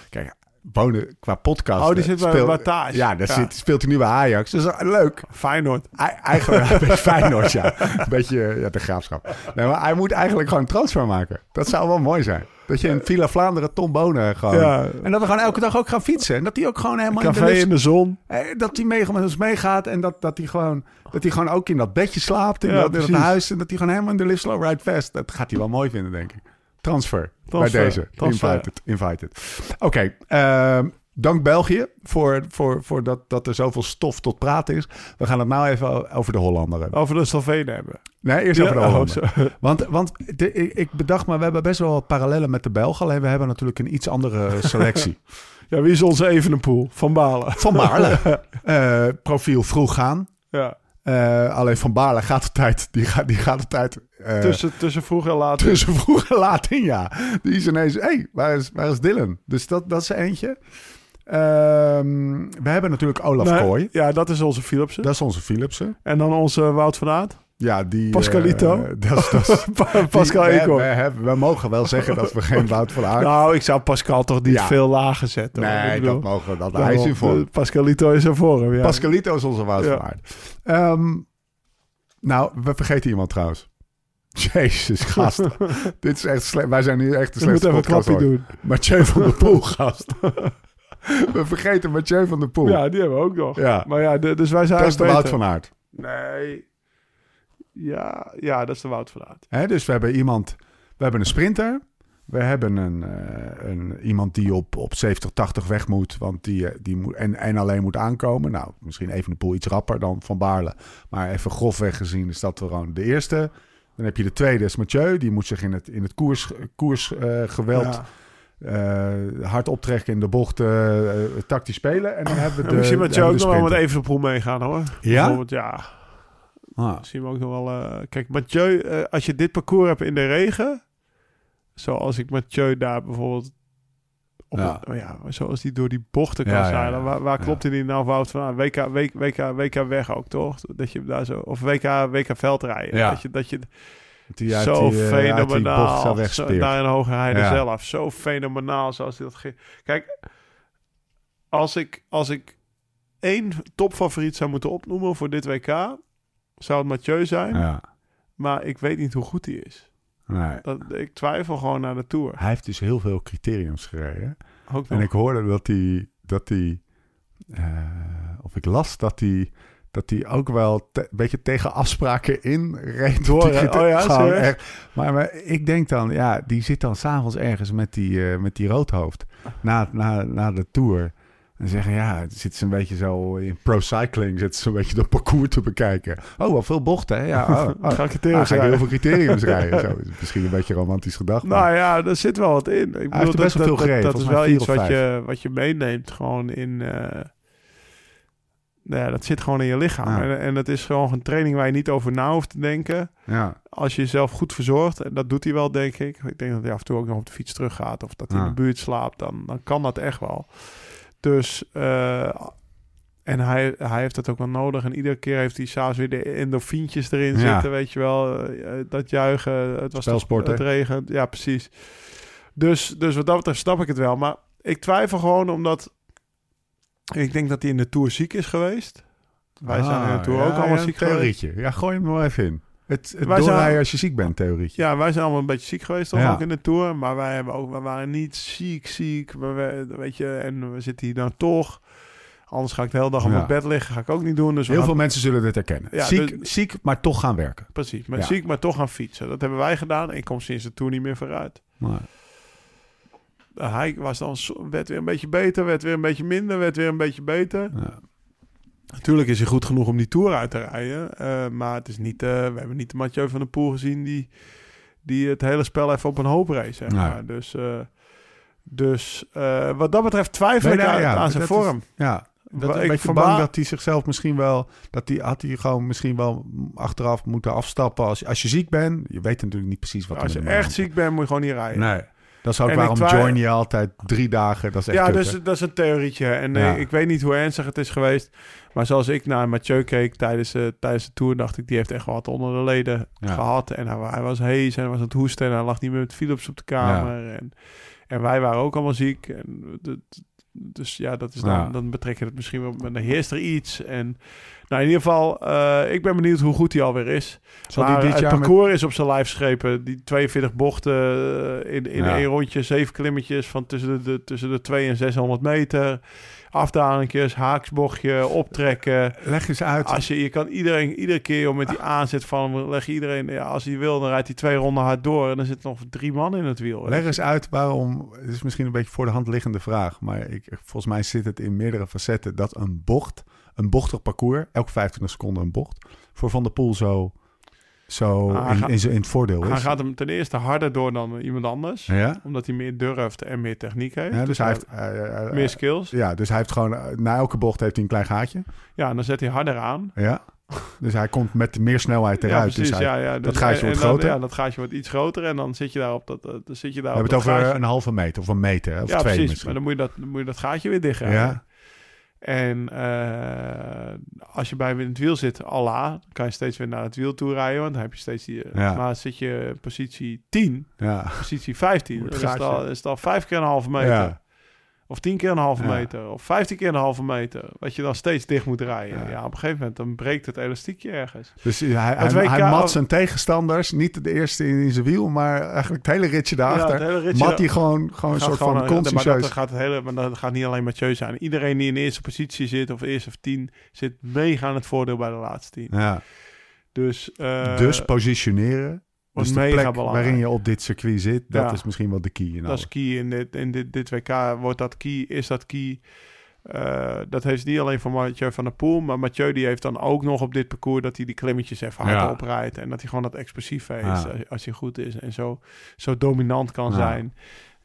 Kijk, Bonen qua podcast... Oh, die zit bij Wattage. Ja, daar Ja. Zit, speelt hij nu bij Ajax. Dus leuk. Feyenoord. Ei- Eigenlijk een beetje Feyenoord, ja. Een beetje ja, de graafschap. Nee, maar hij moet eigenlijk gewoon een transfer maken. Dat zou wel mooi zijn. Dat je in Villa Vlaanderen Tom Bonen gewoon... Ja. En dat we gewoon elke dag ook gaan fietsen. En dat hij ook gewoon helemaal in de in de zon. Eh, Dat hij mee, met ons meegaat en dat, dat, hij gewoon, dat hij gewoon ook in dat bedje slaapt. In, Ja, dat, in dat huis. En dat hij gewoon helemaal in de Live Slow Ride Fest. Dat gaat hij wel mooi vinden, denk ik. Transfer. Transfer. Bij deze. Transfer. Invited. Invited. Oké. ehm, dank België voor, voor, voor dat, dat er zoveel stof tot praten is. We gaan het nou even over de Hollander hebben. Over de Slovenen hebben. Nee, eerst Ja, over de oh, Hollander. *laughs* Want, want de, ik, ik bedacht me, we hebben best wel wat parallellen met de Belgen. Alleen we hebben natuurlijk een iets andere selectie. *laughs* Ja, wie is onze Evenepoel? Van Balen. Van Baarle. *laughs* Eh, profiel vroeg gaan. Ja. Eh, alleen Van Baarle gaat de tijd, die gaat, die gaat de tijd eh, Tussen, tussen vroeg en laat. tussen vroeg en laat in, ja. Die is ineens, hé, hey, waar, is, waar is Dylan? Dus dat, dat is eentje. Ehm, we hebben natuurlijk Olaf Nee, Kooi. Ja, dat is onze Philipsen. Dat is onze Philipsen. En dan onze Wout van Aert. Ja, die... Pascalito. eh, *laughs* *laughs* Pascal die- we, we, hebben- we mogen wel zeggen dat we geen Wout van Aert... Nou, ik zou Pascal toch niet Ja. veel lager zetten. hoor. Nee, bedoel, dat mogen we. Dat, hij is in vorm. eh, Pascalito is in vorm, ja. Pascalito is onze Wout Ja. van Aert. Ehm, Nou, we vergeten iemand trouwens. *laughs* Jezus, gast. Dit is echt slecht. Wij zijn nu echt de Je moet slechtste even een podcast doen. Mathieu van der Poel, gast. we vergeten Mathieu van der Poel. Ja, die hebben we ook nog. Ja. Maar ja, de- dus wij zijn dat is de Wout van Aert. Nee. Ja, ja, dat is de Wout van Aert. Hè, dus we hebben iemand... We hebben een sprinter. We hebben een, eh, een, iemand die op, op 70, 80 weg moet. Want die, eh, die moet, en, en alleen moet aankomen. Nou, misschien even de poel iets rapper dan Van Baarle. Maar even grofweg gezien is dat gewoon de eerste. Dan heb je de tweede, is Mathieu. Die moet zich in het, in het koers, koers eh, geweld Ja. hard optrekken in de bocht, eh, tactisch spelen. En dan hebben we de misschien we ook de nog wel met sprinter. Evenepoel meegaan hoor. Ja? Ja. Ah, Zien we ook nog wel. eh, kijk, Mathieu, eh, als je dit parcours hebt in de regen, zoals ik Mathieu daar bijvoorbeeld. Op Ja. oh ja, zoals die door die bochten kan Ja. Waar, klopt hij nou fout van? aan? WK, WK, WK, WK weg ook, toch? Dat je daar zo. Of WK, WK veldrijden. Ja. Dat je, dat je die uit zo die, eh, uit die fenomenaal. zo daar in Hoge Heide Ja. zelf. Zo fenomenaal zoals hij dat... Kijk, als ik, als ik één topfavoriet zou moeten opnoemen voor dit WK... zou het Mathieu zijn. Ja, Maar ik weet niet hoe goed hij is. nee. Dat, ik twijfel gewoon naar de Tour. Hij heeft dus heel veel criteriums gereden. Ook En ik hoorde dat hij, dat hij eh, of ik las dat hij, dat hij ook wel te- een beetje tegen afspraken in reed. Door, *laughs* Oh ja, gewoon. Maar, maar ik denk dan, ja, die zit dan s'avonds ergens met die, eh, met die roodhoofd na, na, na de Tour. En zeggen, ja, het zit ze een beetje zo in pro-cycling, zit ze een beetje dat parcours te bekijken. Oh, wel veel bochten, hè? Ja, *laughs* oh, oh. Ga ik het Ah, ga ik heel veel criteriums *laughs* rijden. Zo, is misschien een beetje romantisch gedacht. maar- Nou ja, er zit wel wat in. Ik bedoel, heeft er best wel veel dat, gereden, Dat, dat is wel iets wat je, wat je meeneemt gewoon in... eh, nou ja, dat zit gewoon in je lichaam. Ja. En, en het is gewoon een training waar je niet over na hoeft te denken. ja, Als je jezelf goed verzorgt, en dat doet hij wel, denk ik. Ik denk dat hij af en toe ook nog op de fiets teruggaat. Of dat hij in de buurt slaapt. Dan, dan kan dat echt wel. Dus... eh, en hij, hij heeft dat ook wel nodig. En iedere keer heeft hij s'avonds weer de endorfientjes erin Ja. zitten. Weet je wel, eh, dat juichen. Het was Spelsport, het regent. Ja, precies. Dus, dus wat dat betreft snap ik het wel. Maar ik twijfel gewoon omdat... Ik denk dat hij in de Tour ziek is geweest. Wij zijn in de Tour Ah, ja, ook allemaal ja, ziek geweest. Ja, gooi hem maar even in. Het, het doorrijden zijn- als je ziek bent, theorietje. Ja, wij zijn allemaal een beetje ziek geweest toch Ja. ook in de Tour. Maar wij, hebben ook, we waren niet ziek, ziek. Maar we, weet je, en we zitten hier dan toch. Anders ga ik de hele dag op Ja. mijn bed liggen. Ga ik ook niet doen. Dus Heel gaan- veel mensen zullen dit herkennen. Ja, ziek, dus- ziek, maar toch gaan werken. Precies, maar Ja. ziek, maar toch gaan fietsen. Dat hebben wij gedaan. Ik kom sinds de Tour niet meer vooruit. Maar, Hij was dan, werd weer een beetje beter, werd weer een beetje minder, werd weer een beetje beter. Ja. Natuurlijk is hij goed genoeg om die Tour uit te rijden. eh, maar het is niet, eh, we hebben niet de Mathieu van der Poel gezien die, die het hele spel even op een hoop race. Zeg Nee. maar. Dus, eh, dus wat dat betreft twijfel Nee, ik nou, aan, ja, aan zijn is- vorm. ja, dat ik verba- bang dat hij zichzelf misschien wel... Dat hij, had hij gewoon misschien wel achteraf moeten afstappen. Als, als je ziek bent, je weet natuurlijk niet precies wat er Als je echt ziek bent, moet je gewoon niet rijden. Nee. Dat is ook En waarom twi- join je altijd drie dagen. Dat is echt Ja, dus, dat is een theorietje. En eh, Ja. ik weet niet hoe ernstig het is geweest. Maar zoals ik naar Mathieu keek tijdens, eh, tijdens de Tour... dacht ik, die heeft echt wat onder de leden Ja. gehad. En hij, hij was hees en hij was aan het hoesten... en hij lag niet meer met Philips op de kamer. En, en wij waren ook allemaal ziek. En de- dus ja, dat is dan, Ja. dan betrek je het misschien wel... maar dan heerst er iets. En nou, in ieder geval, eh, ik ben benieuwd hoe goed hij alweer is. Zal maar dit het jaar met- parcours is op zijn lijf schepen. Die 42 bochten eh, in, in Ja. één rondje. Zeven klimmetjes van tussen de, de, tussen de 2 en 600 meter. Afdalingjes, haaksbochtje, optrekken. Leg eens uit. Als je, je kan iedereen, iedere keer joh, met die aanzet van hem, leg je iedereen, ja, als hij wil, dan rijdt hij twee ronden hard door. En dan zitten nog drie man in het wiel. Leg eens uit waarom. Het is misschien een beetje voor de hand liggende vraag. Maar ik, volgens mij zit het in meerdere facetten dat een bocht, een bochtig parcours, elke 25 seconden een bocht, voor Van der Poel zo, zo Ah, in, gaat- in, het voordeel is. Hij gaat hem ten eerste harder door dan iemand anders. ja? Omdat hij meer durft en meer techniek heeft. ja, dus hij heeft. meer skills. ja, dus hij heeft gewoon. eh, na elke bocht heeft hij een klein gaatje. Ja, en dan zet hij harder aan. Ja. Dus hij komt met meer snelheid eruit. Ja, precies. dus hij, ja, ja. Dus, gaatje wordt dan- groter. Ja, dat gaatje wordt iets groter. En dan zit je daar op dat, eh, dan zit je daar we hebben het dat over gaatje. een halve meter of een meter. Of ja, twee precies. Maar dan moet je dat, dan moet je dat gaatje weer dicht Ja. En eh, als je bij hem in het wiel zit, Allah, dan kan je steeds weer naar het wiel toe rijden. Want dan heb je steeds die... Ja. Maar zit je positie 10, Ja. positie 15, Hoe dan het is het, al, is het al vijf keer een halve meter. Ja. Of 10 keer een halve Ja. meter. Of 15 keer een halve meter. Wat je dan steeds dicht moet rijden. Ja. Ja, op een gegeven moment dan breekt het elastiekje ergens. Dus hij, hij, Het WK hij mat zijn tegenstanders. Niet de eerste in, zijn wiel, maar eigenlijk het hele ritje daarachter. Ja, het hele ritje mat hij gewoon, gewoon een soort gewoon, van eh, Maar consciëntieus. dat gaat, het hele, maar dat gaat niet alleen Mathieu zijn. Iedereen die in de eerste positie zit, of eerste of tien, zit mega aan het voordeel bij de laatste tien. Ja. Dus, eh, dus positioneren. Dus de mega plek belangrijk. waarin je op dit circuit zit, dat Ja. is misschien wel de key. In Dat alles. is key in dit, in dit, dit WK. Wordt dat key? Is dat key? Eh, dat heeft niet alleen voor Mathieu van der Poel, maar Mathieu die heeft dan ook nog op dit parcours dat hij die klimmetjes even hard Ja. oprijdt en dat hij gewoon dat explosief heeft Ja. als, als hij goed is en zo, zo dominant kan Ja. zijn.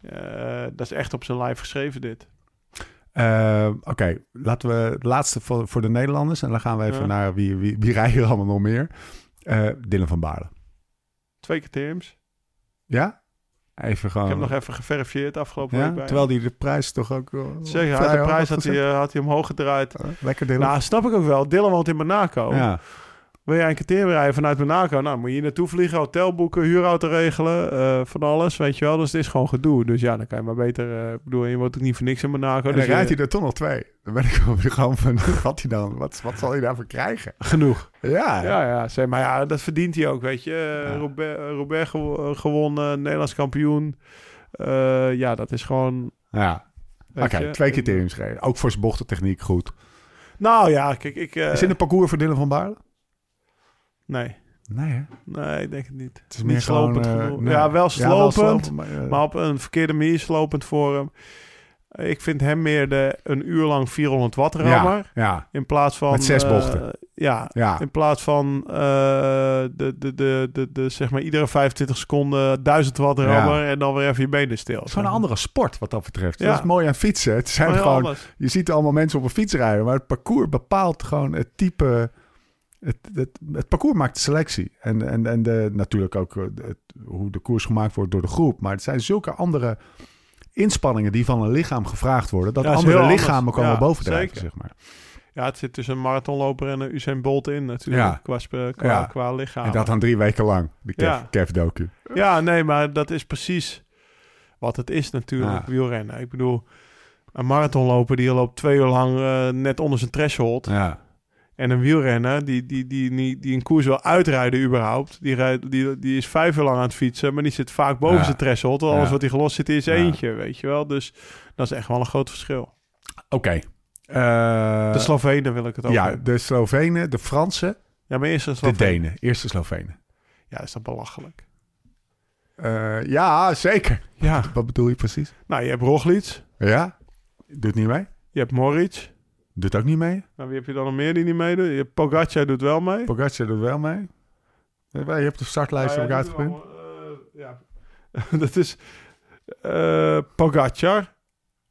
Eh, dat is echt op zijn lijf geschreven dit. Eh, Oké, laten we het laatste voor, voor de Nederlanders. En dan gaan we even naar wie, wie, wie rijden er allemaal nog meer. Dylan van Baarle. Twee keer TM's. Ja? Even gewoon. Ik heb nog even geverifieerd afgelopen ja? week bij Terwijl hij de prijs toch ook... wel Zeker, de prijs had hij, eh, had hij omhoog gedraaid. Eh, Lekker Dylan. Nou, snap ik ook wel. Dylan woont in Monaco. ja. Wil jij een kwartier rijden vanuit Monaco? Nou, moet je hier naartoe vliegen, hotel boeken, huurauto regelen, eh, van alles, weet je wel. Dus het is gewoon gedoe. Dus ja, dan kan je maar beter... eh, ik bedoel, je wordt ook niet voor niks in Monaco. En dan dus je- rijdt hij er toch nog twee. Dan ben ik gewoon weer gewoon van, *laughs* wat hij dan? Wat, wat zal hij daarvoor krijgen? Genoeg. Ja, Ja, ja. Zeg, maar ja, dat verdient hij ook, weet je. Eh, Ja. Robert, Robert gewo- gewonnen, Nederlands kampioen. Ja, dat is gewoon... ja. Oké, twee criteriums gereden. Ook voor zijn bochtentechniek goed. Nou ja, kijk, ik... Is dit een parcours voor Dylan van Baarle? Nee. Nee, hè? Nee, ik denk het niet. Het is Niet meer slopend gewoon... eh, nee. Ja, wel slopend. maar, eh, Maar op een verkeerde manier slopend voor hem. Ik vind hem meer de een uur lang 400 watt rammer. ja, ja, In plaats van... Met zes eh, bochten. ja, ja. in plaats van de, de, de, de, de, zeg maar iedere 25 seconden 1000 watt rammer en dan weer even je benen stil. Het is gewoon een andere sport wat dat betreft. Ja. Dat is mooi aan fietsen. Het zijn gewoon, anders. je ziet allemaal mensen op een fiets rijden, maar het parcours bepaalt gewoon het type. Het, het, het parcours maakt de selectie. En, en, en de, natuurlijk ook eh, het, hoe de koers gemaakt wordt door de groep. Maar het zijn zulke andere inspanningen die van een lichaam gevraagd worden. Dat Ja, andere lichamen komen Ja, bovendrijven, zeg maar. Ja, het zit tussen een marathonloper en een Usain Bolt in natuurlijk. Ja. Qua, qua, Ja. qua lichaam. En dat dan drie weken lang, de Kev, Ja. Kev docu. Ja, nee, maar dat is precies wat het is natuurlijk, wielrennen. Ik bedoel, een marathonloper die loopt twee uur lang eh, net onder zijn threshold. Ja. En een wielrenner die, die, die, die, die een koers wil uitrijden überhaupt. Die, rijdt, die, die is vijf uur lang aan het fietsen, maar die zit vaak boven Ja. zijn threshold. Want Alles Ja. wat hij gelost zit is Ja. eentje, weet je wel. Dus dat is echt wel een groot verschil. Oké. Eh, De Slovenen wil ik het ook ja, hebben. de Slovenen, de Fransen, Ja, maar eerst de de Slovenen. Denen. Eerste Slovenen. Ja, is dat belachelijk. Eh, ja, zeker. Ja, Wat bedoel je precies? nou, je hebt Roglic, Ja? Doet niet mee? je hebt Moritz. Doet ook niet mee? Nou, wie heb je dan nog meer die niet hebt Pogacar doet wel mee. Pogacar doet wel mee. Je hebt de startlijst Nou ook ja, uitgeprint. doet wel, eh, ja. *laughs* dat is eh Pogacar,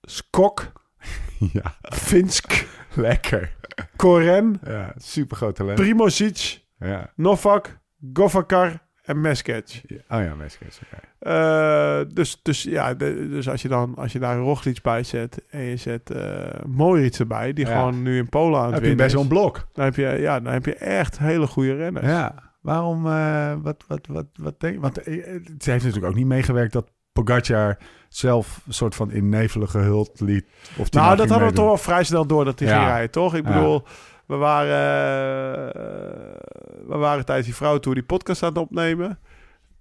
Skok, *laughs* ja, Finsk, lekker. Koren, Ja, super groot talent. Primozic, Ja. Novak, Govakar en Meskec. Oh ja, Meskets. oké. Eh, dus, dus ja, de- dus als je dan als je daar Roglic bij zet en je zet eh Moritz erbij, die Ja. gewoon nu in Polen aan het Heb je winnen best wel een blok. dan heb je ja, dan heb je echt hele goede renners. Ja. Waarom, eh, wat, wat, wat, wat denk Want het heeft natuurlijk ook niet meegewerkt dat Pogacar zelf een soort van in nevelen gehuld liet. Of Nou, dat hadden we toch wel vrij snel door dat hij Ja. ging rijden, toch? Ik Ja. We waren, eh, we waren tijdens die vrouwentour die podcast aan het opnemen.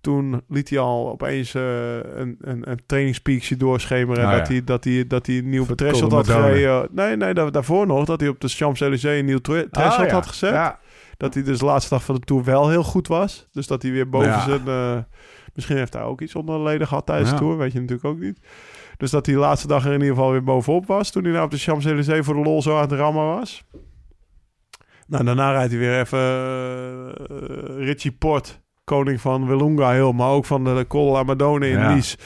Toen liet hij al opeens eh, een, een, een doorschemeren. Nou dat, ja. hij, dat, hij, dat hij een nieuw threshold had gereden. Nee, nee, da- daarvoor nog. Dat hij op de Champs-Élysées een nieuw threshold Ah, ja. had gezet. Ja. Dat hij dus de laatste dag van de Tour wel heel goed was. Dus dat hij weer boven Ja. zijn... eh, misschien heeft hij ook iets onder de leden gehad tijdens Ja. de Tour. Weet je natuurlijk ook niet. Dus dat hij de laatste dag er in ieder geval weer bovenop was. Toen hij nou op de Champs-Élysées voor de lol zo aan het rammen was. Nou, daarna rijdt hij weer even eh, Richie Port. Koning van Willunga Hill, maar ook van de Col in Ja. Nice.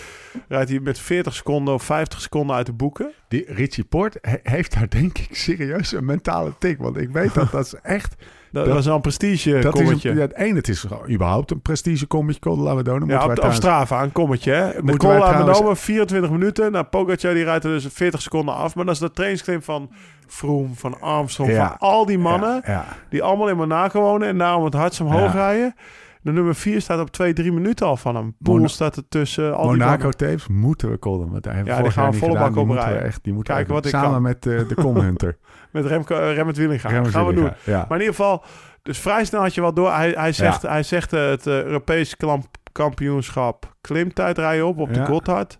Rijdt hij met 40 seconden of 50 seconden uit de boeken. Die Richie Port he- heeft daar denk ik serieus een mentale tik. Want ik weet dat dat is echt... *laughs* Dat, Dat- was een prestige Dat is kommetje. een, ja, het ene, het is überhaupt een prestigekommetje. Col de la Madonna. Ja, op, op Strava, een kommetje. Hè? De Menome, 24 minuten. Nou, Pogacar die rijdt er dus 40 seconden af. Maar dat is de trainingsclaim van Froome, van Armstrong, Ja. van al die mannen... Ja, die allemaal in Monaco wonen en daarom het hardst omhoog rijden... De nummer 4 staat op 2, 3 minuten al van hem. Poel staat er tussen. Al Monaco tapes moeten we collen. Want we Ja, die gaan we volle bak oprijden. echt, die moeten Kijken wat ik Samen kan. met eh, de Comhunter. *laughs* Met Remco, uh, Remmet Wielinga. Remmers gaan we doen. Ja. Maar in ieder geval, dus vrij snel had je wel door. Hij, hij zegt, hij zegt eh, het eh, Europees klamp- kampioenschap klimtijdrijden op, op de. Gotthard.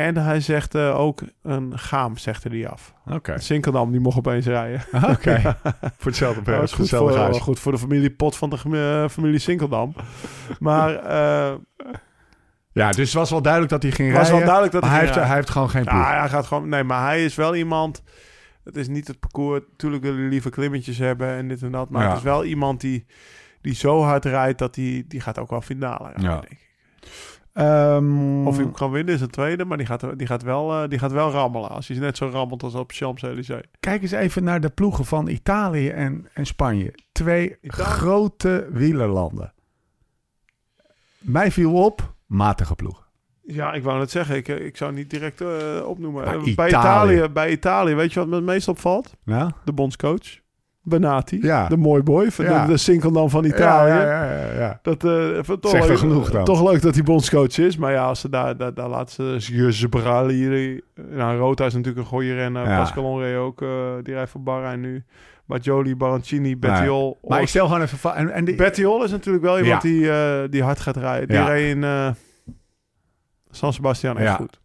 En hij zegt eh, ook een gaam, zegt hij af. Oké. Sinkeldam, die mocht opeens rijden. Oké. *laughs* Voor hetzelfde prijs. Voor goed hetzelfde voor, gage. goed voor de familie Pot van de eh, familie Sinkeldam. maar eh Ja, dus het was wel duidelijk dat hij ging het was wel rijden. duidelijk dat hij, ging heeft, hij rijden. heeft gewoon geen ploeg. Ja, hij gaat gewoon... Nee, maar hij is wel iemand... Het is niet het parcours... Tuurlijk willen jullie liever klimmetjes hebben en dit en dat. Maar Ja. het is wel iemand die, die zo hard rijdt dat hij... Die gaat ook wel finale rijden, Ja. denk ik. Ehm, Of hij hem kan winnen is een tweede, maar die gaat, die gaat, wel, eh, die gaat wel rammelen. Als hij net zo rammelt als op Champs-Élysées. Kijk eens even naar de ploegen van Italië en, en Spanje. Twee Italië. grote wielerlanden. Mij viel op, matige ploegen. Ja, ik wou net zeggen, ik, ik zou niet direct eh, opnoemen. Maar Eh, bij, Italië. Italië, bij Italië, weet je wat me het meest opvalt? Nou? De bondscoach. Benati, Ja. de mooi boy, van Ja. de, de Sinkeldam van Italië. Ja, ja, ja, ja. Dat, eh, even toch, leuk, genoeg dan. toch leuk dat hij bondscoach is. Maar ja, als ze daar, daar, daar laten ze Zebrali. Nou, Rota is natuurlijk een goede renner. Pascal Onré ook, eh, die rijdt voor Bahrein nu. Bajoli, Barancini, Bettiol. Maar ik stel gewoon even... En, en die, Bettiol is natuurlijk wel iemand die, eh, die hard gaat rijden. Die reed in eh, San Sebastian echt Ja. goed.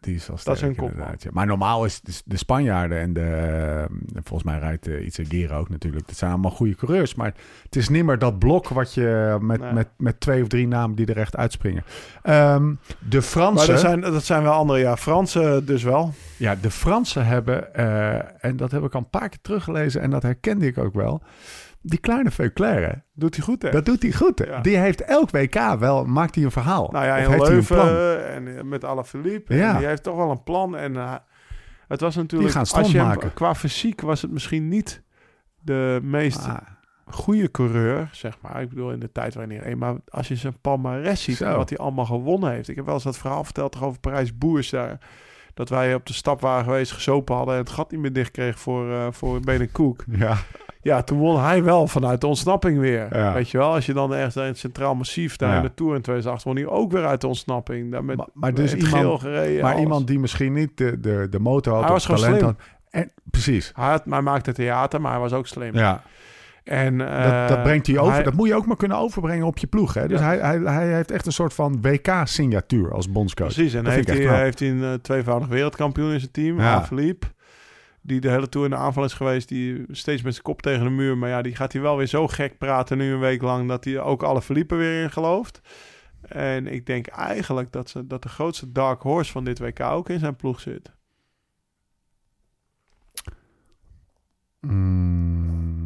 Die is Dat is sterk kopman. inderdaad, ja. Maar normaal is de, de Spanjaarden en de... eh, volgens mij rijdt uh, Gera ook natuurlijk. Dat zijn allemaal goede coureurs. Maar het is niet meer dat blok wat je met, Nee. met, met twee of drie namen die er echt uitspringen. Ehm, de Fransen... Maar dat zijn, dat zijn wel andere, ja. Fransen dus wel. Ja, de Fransen hebben, eh, en dat heb ik al een paar keer teruggelezen en dat herkende ik ook wel. Die kleine Veuclair, hè, Doet hij goed, hè? dat doet hij goed. Ja. Die heeft elk WK wel, maakt hij een verhaal. Nou ja, in heeft hij een plan? En eh, met Alaphilippe. Ja. En die heeft toch wel een plan. En eh, het was natuurlijk... gaan als je hem- maken. qua fysiek was het misschien niet de meest Ah, goede coureur, zeg maar. Ik bedoel, in de tijd waarin hij... Maar als je zijn palmarès ziet Zo. en wat hij allemaal gewonnen heeft. Ik heb wel eens dat verhaal verteld over Parijs-Boers daar. Dat wij op de stap waren geweest, gesopen hadden... en het gat niet meer dicht kregen voor, eh voor Koek. *laughs* ja, Ja, toen won hij wel vanuit de ontsnapping weer. Ja. Weet je wel, als je dan ergens in het Centraal Massief daar Ja. in de Tour in 2008 won hij ook weer uit de ontsnapping. Daar met, maar, maar dus iemand, gereden. maar alles. iemand die misschien niet de, de, de motor had Hij of was gewoon talent slim. had. En, precies. Hij, had, hij maakte theater, maar hij was ook slim. Ja, En, dat, eh, dat brengt hij over. hij- dat moet je ook maar kunnen overbrengen op je ploeg. Hè? Dus Ja. hij, hij, hij heeft echt een soort van WK-signatuur als bondscoach. Precies, en Dat heeft hij, heeft hij een eh, tweevoudig wereldkampioen in zijn team, Ja. Philippe. Die de hele tour in de aanval is geweest. Die steeds met zijn kop tegen de muur. Maar ja, die gaat hij wel weer zo gek praten nu een week lang. Dat hij ook alle Philippe weer in gelooft. En ik denk eigenlijk dat, ze, dat de grootste dark horse van dit WK ook in zijn ploeg zit. Mm,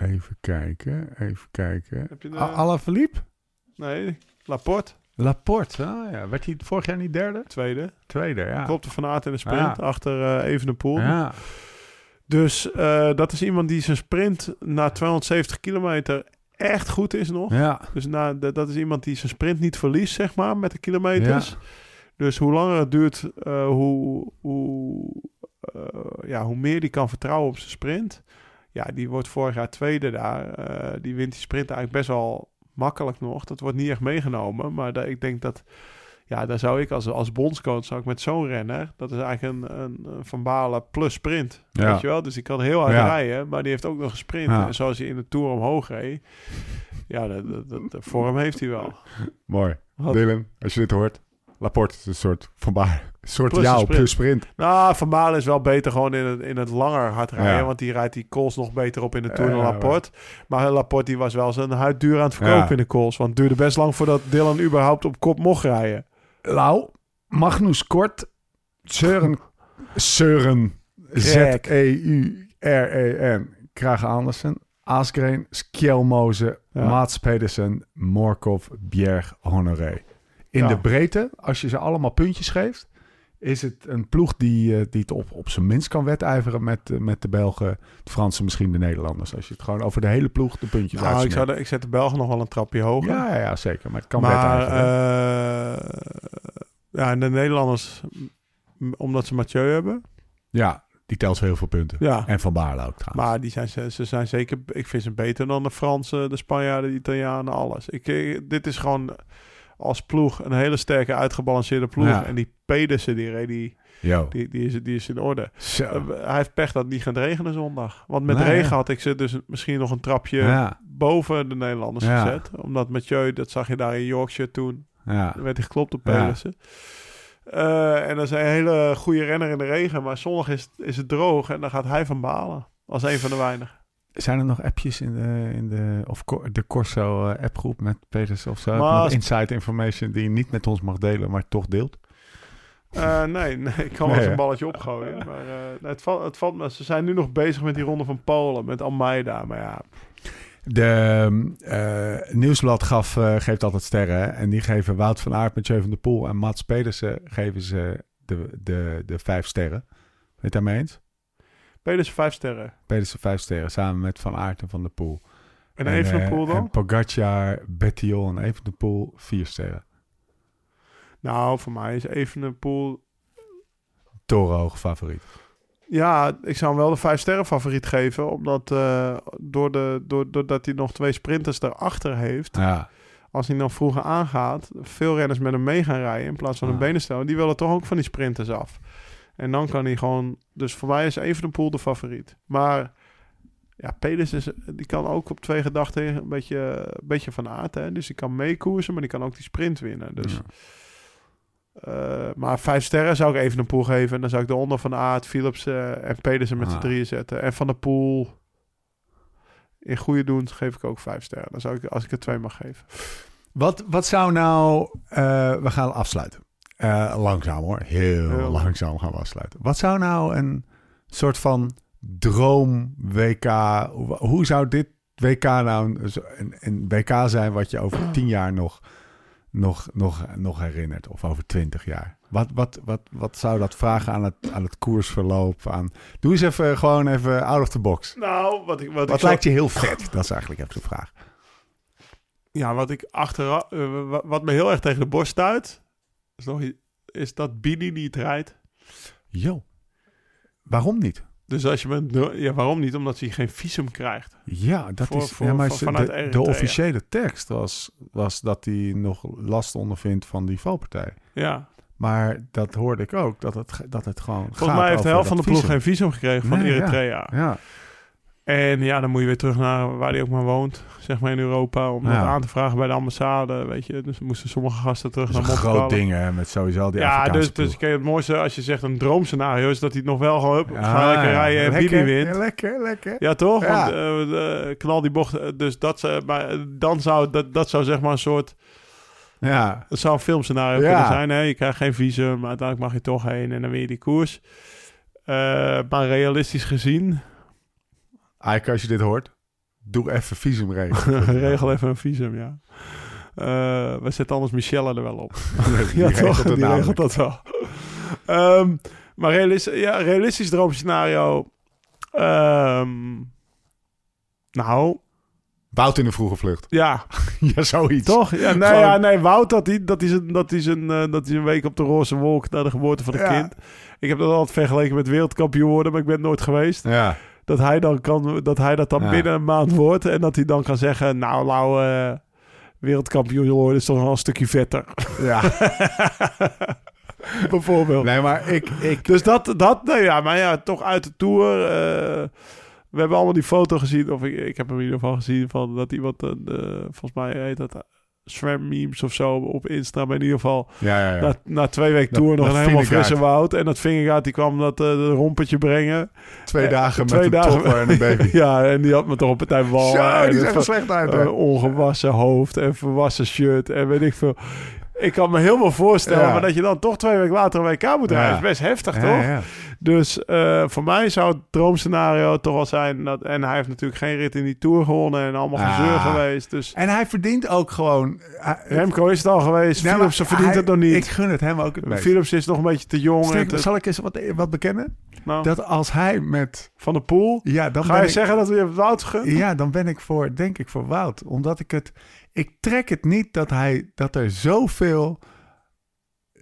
even kijken, even kijken. Heb je de-? Nee, Laporte, Laporte, ah, ja. werd hij vorig jaar niet derde? tweede. Tweede, ja. Klopte van Aert in de sprint Ja. achter eh Evenepoel. Ja. Dus eh, dat is iemand die zijn sprint na 270 kilometer echt goed is nog. Ja. Dus na, de- dat is iemand die zijn sprint niet verliest, zeg maar, met de kilometers. Ja. Dus hoe langer het duurt, eh, hoe, hoe, eh, ja, hoe meer die kan vertrouwen op zijn sprint. Ja, die wordt vorig jaar tweede daar. Eh, die wint die sprint eigenlijk best wel makkelijk nog. Dat wordt niet echt meegenomen. Maar da- ik denk dat... Ja, daar zou ik als, als bondscoach zou ik met zo'n renner... Dat is eigenlijk een, een, een Van Balen plus sprint. Ja. Weet je wel? Dus die kan heel hard Ja. rijden. Maar die heeft ook nog gesprint. Ja. En zoals hij in de Tour omhoog reed... Ja, de, de, de, de vorm heeft hij wel. *laughs* Mooi. Wat- Dylan, als je dit hoort. Laporte is een soort van baar. Een soort Plus jou plus sprint. Nou, Van Balen is wel beter gewoon in het, in het langer hard rijden. Ja. Want die rijdt die calls nog beter op in de Tour Ja, dan ja, Laporte. Maar Laporte die was wel zijn huid duur aan het verkopen Ja. in de calls. Want het duurde best lang voordat Dylan überhaupt op kop mocht rijden. Lau, Magnus Kort, Søren, *laughs* Søren, Greg. Z-E-U-R-E-N, Krage Andersen, Asgreen, Skjelmoze, Ja. Mats Pedersen, Morkov, Bjerg, Honoré. In Ja. de breedte, als je ze allemaal puntjes geeft, is het een ploeg die, eh, die het op, op zijn minst kan wedijveren met, eh, met de Belgen, de Fransen, misschien de Nederlanders. Als je het gewoon over de hele ploeg de puntjes Nou, ik, zou de- ik zet de Belgen nog wel een trapje hoger. ja, ja, zeker. Maar het kan maar eh, ja, en de Nederlanders, omdat ze Mathieu hebben. ja, Die telt heel veel punten. Ja. En Van Baarle ook trouwens. Maar die zijn, ze, zijn zeker... Ik vind ze beter dan de Fransen, de Spanjaarden, de Italianen, alles. Ik- dit is gewoon als ploeg een hele sterke, uitgebalanceerde ploeg. Ja. En die Pedersen, die, die, die, die, is, die is in orde. Zo. Eh, hij heeft pech dat het niet gaat regenen zondag. Want met Nee, regen ja. had ik ze dus misschien nog een trapje Ja, boven de Nederlanders gezet. Omdat Mathieu, dat zag je daar in Yorkshire toen, ja. werd hij geklopt op. Pedersen. Eh, en dat is een hele goede renner in de regen. Maar zondag is, is het droog en dan gaat hij van balen. Als een van de weinigen. Zijn er nog appjes in de, in de, of de Corso eh, appgroep met Peters of zo? Maar inside information die je niet met ons mag delen, maar toch deelt? Eh, nee, nee, ik kan wel eens een balletje opgooien. Maar nee, het, valt, het valt me. Ze zijn nu nog bezig met die ronde van Polen, met Almeida. Maar ja, De eh, Nieuwsblad gaf, geeft altijd sterren. hè? En die geven Wout van Aert met Jeu van der Poel en Mats Pedersen geven ze de, de, de vijf sterren. Ben je het daarmee eens? Pedersen vijf sterren. Pedersen vijf sterren samen met Van Aert en Van der Poel. En Evenepoel eh, dan? En Pogacar, Bettiol en Evenepoel vier sterren. Nou, voor mij is Evenepoel... Torenhoog favoriet. Ja, ik zou hem wel de vijf sterren favoriet geven. Omdat eh, door de, door, doordat hij nog twee sprinters daarachter heeft. Ja, Als hij dan vroeger aangaat, veel renners met hem mee gaan rijden in plaats van een benenstel. Die willen toch ook van die sprinters af. En dan kan hij gewoon... Dus voor mij is Evenepoel de favoriet. Maar ja, Pedersen is, die kan ook op twee gedachten een beetje, een beetje van aard. Hè? Dus die kan meekoersen, maar die kan ook die sprint winnen. Dus, Ja. eh, maar vijf sterren zou ik even een poel geven. En dan zou ik de onder van Aert, Philips eh, en Pedersen met z'n Ah. drieën zetten. En van de pool in goede doen geef ik ook vijf sterren. Dan zou ik, als ik er twee mag geven. Wat, wat zou nou... eh, we gaan afsluiten. Eh, langzaam hoor. Heel, langzaam gaan we afsluiten. Wat zou nou een soort van droom WK... Hoe, zou dit WK nou een, een, een WK zijn... wat je over tien jaar nog, nog, nog, nog herinnert? Of over twintig jaar? Wat, wat, wat, wat zou dat vragen aan het, aan het koersverloop? Aan... Doe eens even gewoon even out of the box. Nou, wat ik, wat Wat lijkt je heel vet? Dat is eigenlijk even de vraag. Ja, wat ik achteraf... eh, wa- wat me heel erg tegen de borst stuit... Is, nog, is dat Bini niet rijdt. Jo. Waarom niet? Dus als je met... Ja, waarom niet? Omdat hij geen visum krijgt. Ja, dat Voor- is. voor- ja, maar de, de Eritrea. officiële tekst was, was dat hij nog last ondervindt van die valpartij. Ja. Maar dat hoorde ik ook, dat het, dat het gewoon. Volgens mij heeft de helft van de ploeg geen visum gekregen van Nee, ja. Eritrea. Ja, En ja, dan moet je weer terug naar waar hij ook maar woont, zeg maar in Europa, om Ja. dat aan te vragen bij de ambassade, weet je. Dus moesten sommige gasten terug dat naar Monte groot Carlo. ding hè, met sowieso al die Ja, Afrikaanse dus, dus het mooiste als je zegt een droomscenario is dat hij het nog wel gewoon hup, Ja, ga lekker rijden en lekker, Bini wint. ja, lekker, lekker. Ja, toch? Ja. Want eh, eh, knal die bocht. eh, Dus dat, maar dan zou dat, dat zou zeg maar een soort. Ja, Het zou een filmscenario kunnen zijn. Hè? Je krijgt geen visum, maar uiteindelijk mag je toch heen en dan je die koers. Maar realistisch gezien, Als je dit hoort, doe even visum regelen. *laughs* regel even een visum, ja. Eh, we zetten anders Michelle er wel op. *laughs* Die *laughs* ja, regelt toch? Die namelijk. regelt dat wel. Ehm, maar realistisch, ja, realistisch droomscenario. Ehm, nou, Wout in de vroege vlucht. ja, ja, zoiets. Toch? Ja, nee, Gewoon- ja, nee Wout, dat hij dat is een, dat is een, eh, dat is een week op de roze wolk na de geboorte van een Ja. kind. Ik heb dat altijd vergeleken met wereldkampioen worden, maar ik ben nooit geweest. Ja, Dat hij, dan kan, dat, hij dat dan Ja. binnen een maand wordt en dat hij dan kan zeggen, nou, Lau, eh, wereldkampioen worden is toch wel een stukje vetter. ja. *laughs* Bijvoorbeeld. Nee, maar ik, ik, Dus dat, dat nee, ja, maar ja, toch uit de Tour. eh, we hebben allemaal die foto gezien, of ik, ik heb hem in ieder geval gezien, van dat iemand, een, eh, volgens mij heet dat Memes of zo op Insta, maar in ieder geval ja, ja, ja. na, na twee weken Tour nog een helemaal frisse woud. En dat Vingegaard, die kwam dat eh de rompetje brengen. Twee eh, dagen twee met een topper en een *laughs* baby. ja, en die had me toch een partij ballen. Zo, en die het zag er slecht uit. eh, ongewassen hoofd en verwassen shirt en weet ik veel. Ik kan me veel voorstellen, Ja. maar dat je dan toch twee weken later een WK moet rijden, Ja. is best heftig, Ja, toch? Dus eh, voor mij zou het droomscenario toch wel zijn dat... En hij heeft natuurlijk geen rit in die Tour gewonnen en allemaal Ah. gezeur geweest. Dus En hij verdient ook gewoon... hij- Remco is het al geweest, Nee, maar Philipsen verdient hij- het nog niet. Ik gun het hem ook het meest. Philips is nog een beetje te jong. te- zal ik eens wat, wat bekennen? nou, Dat als hij met... van de Poel. Ja, dan Ga je ik, zeggen dat we je Wout gunnen? Ja, dan ben ik voor, denk ik, voor Wout. Omdat ik het... Ik trek het niet dat hij... Dat er zoveel...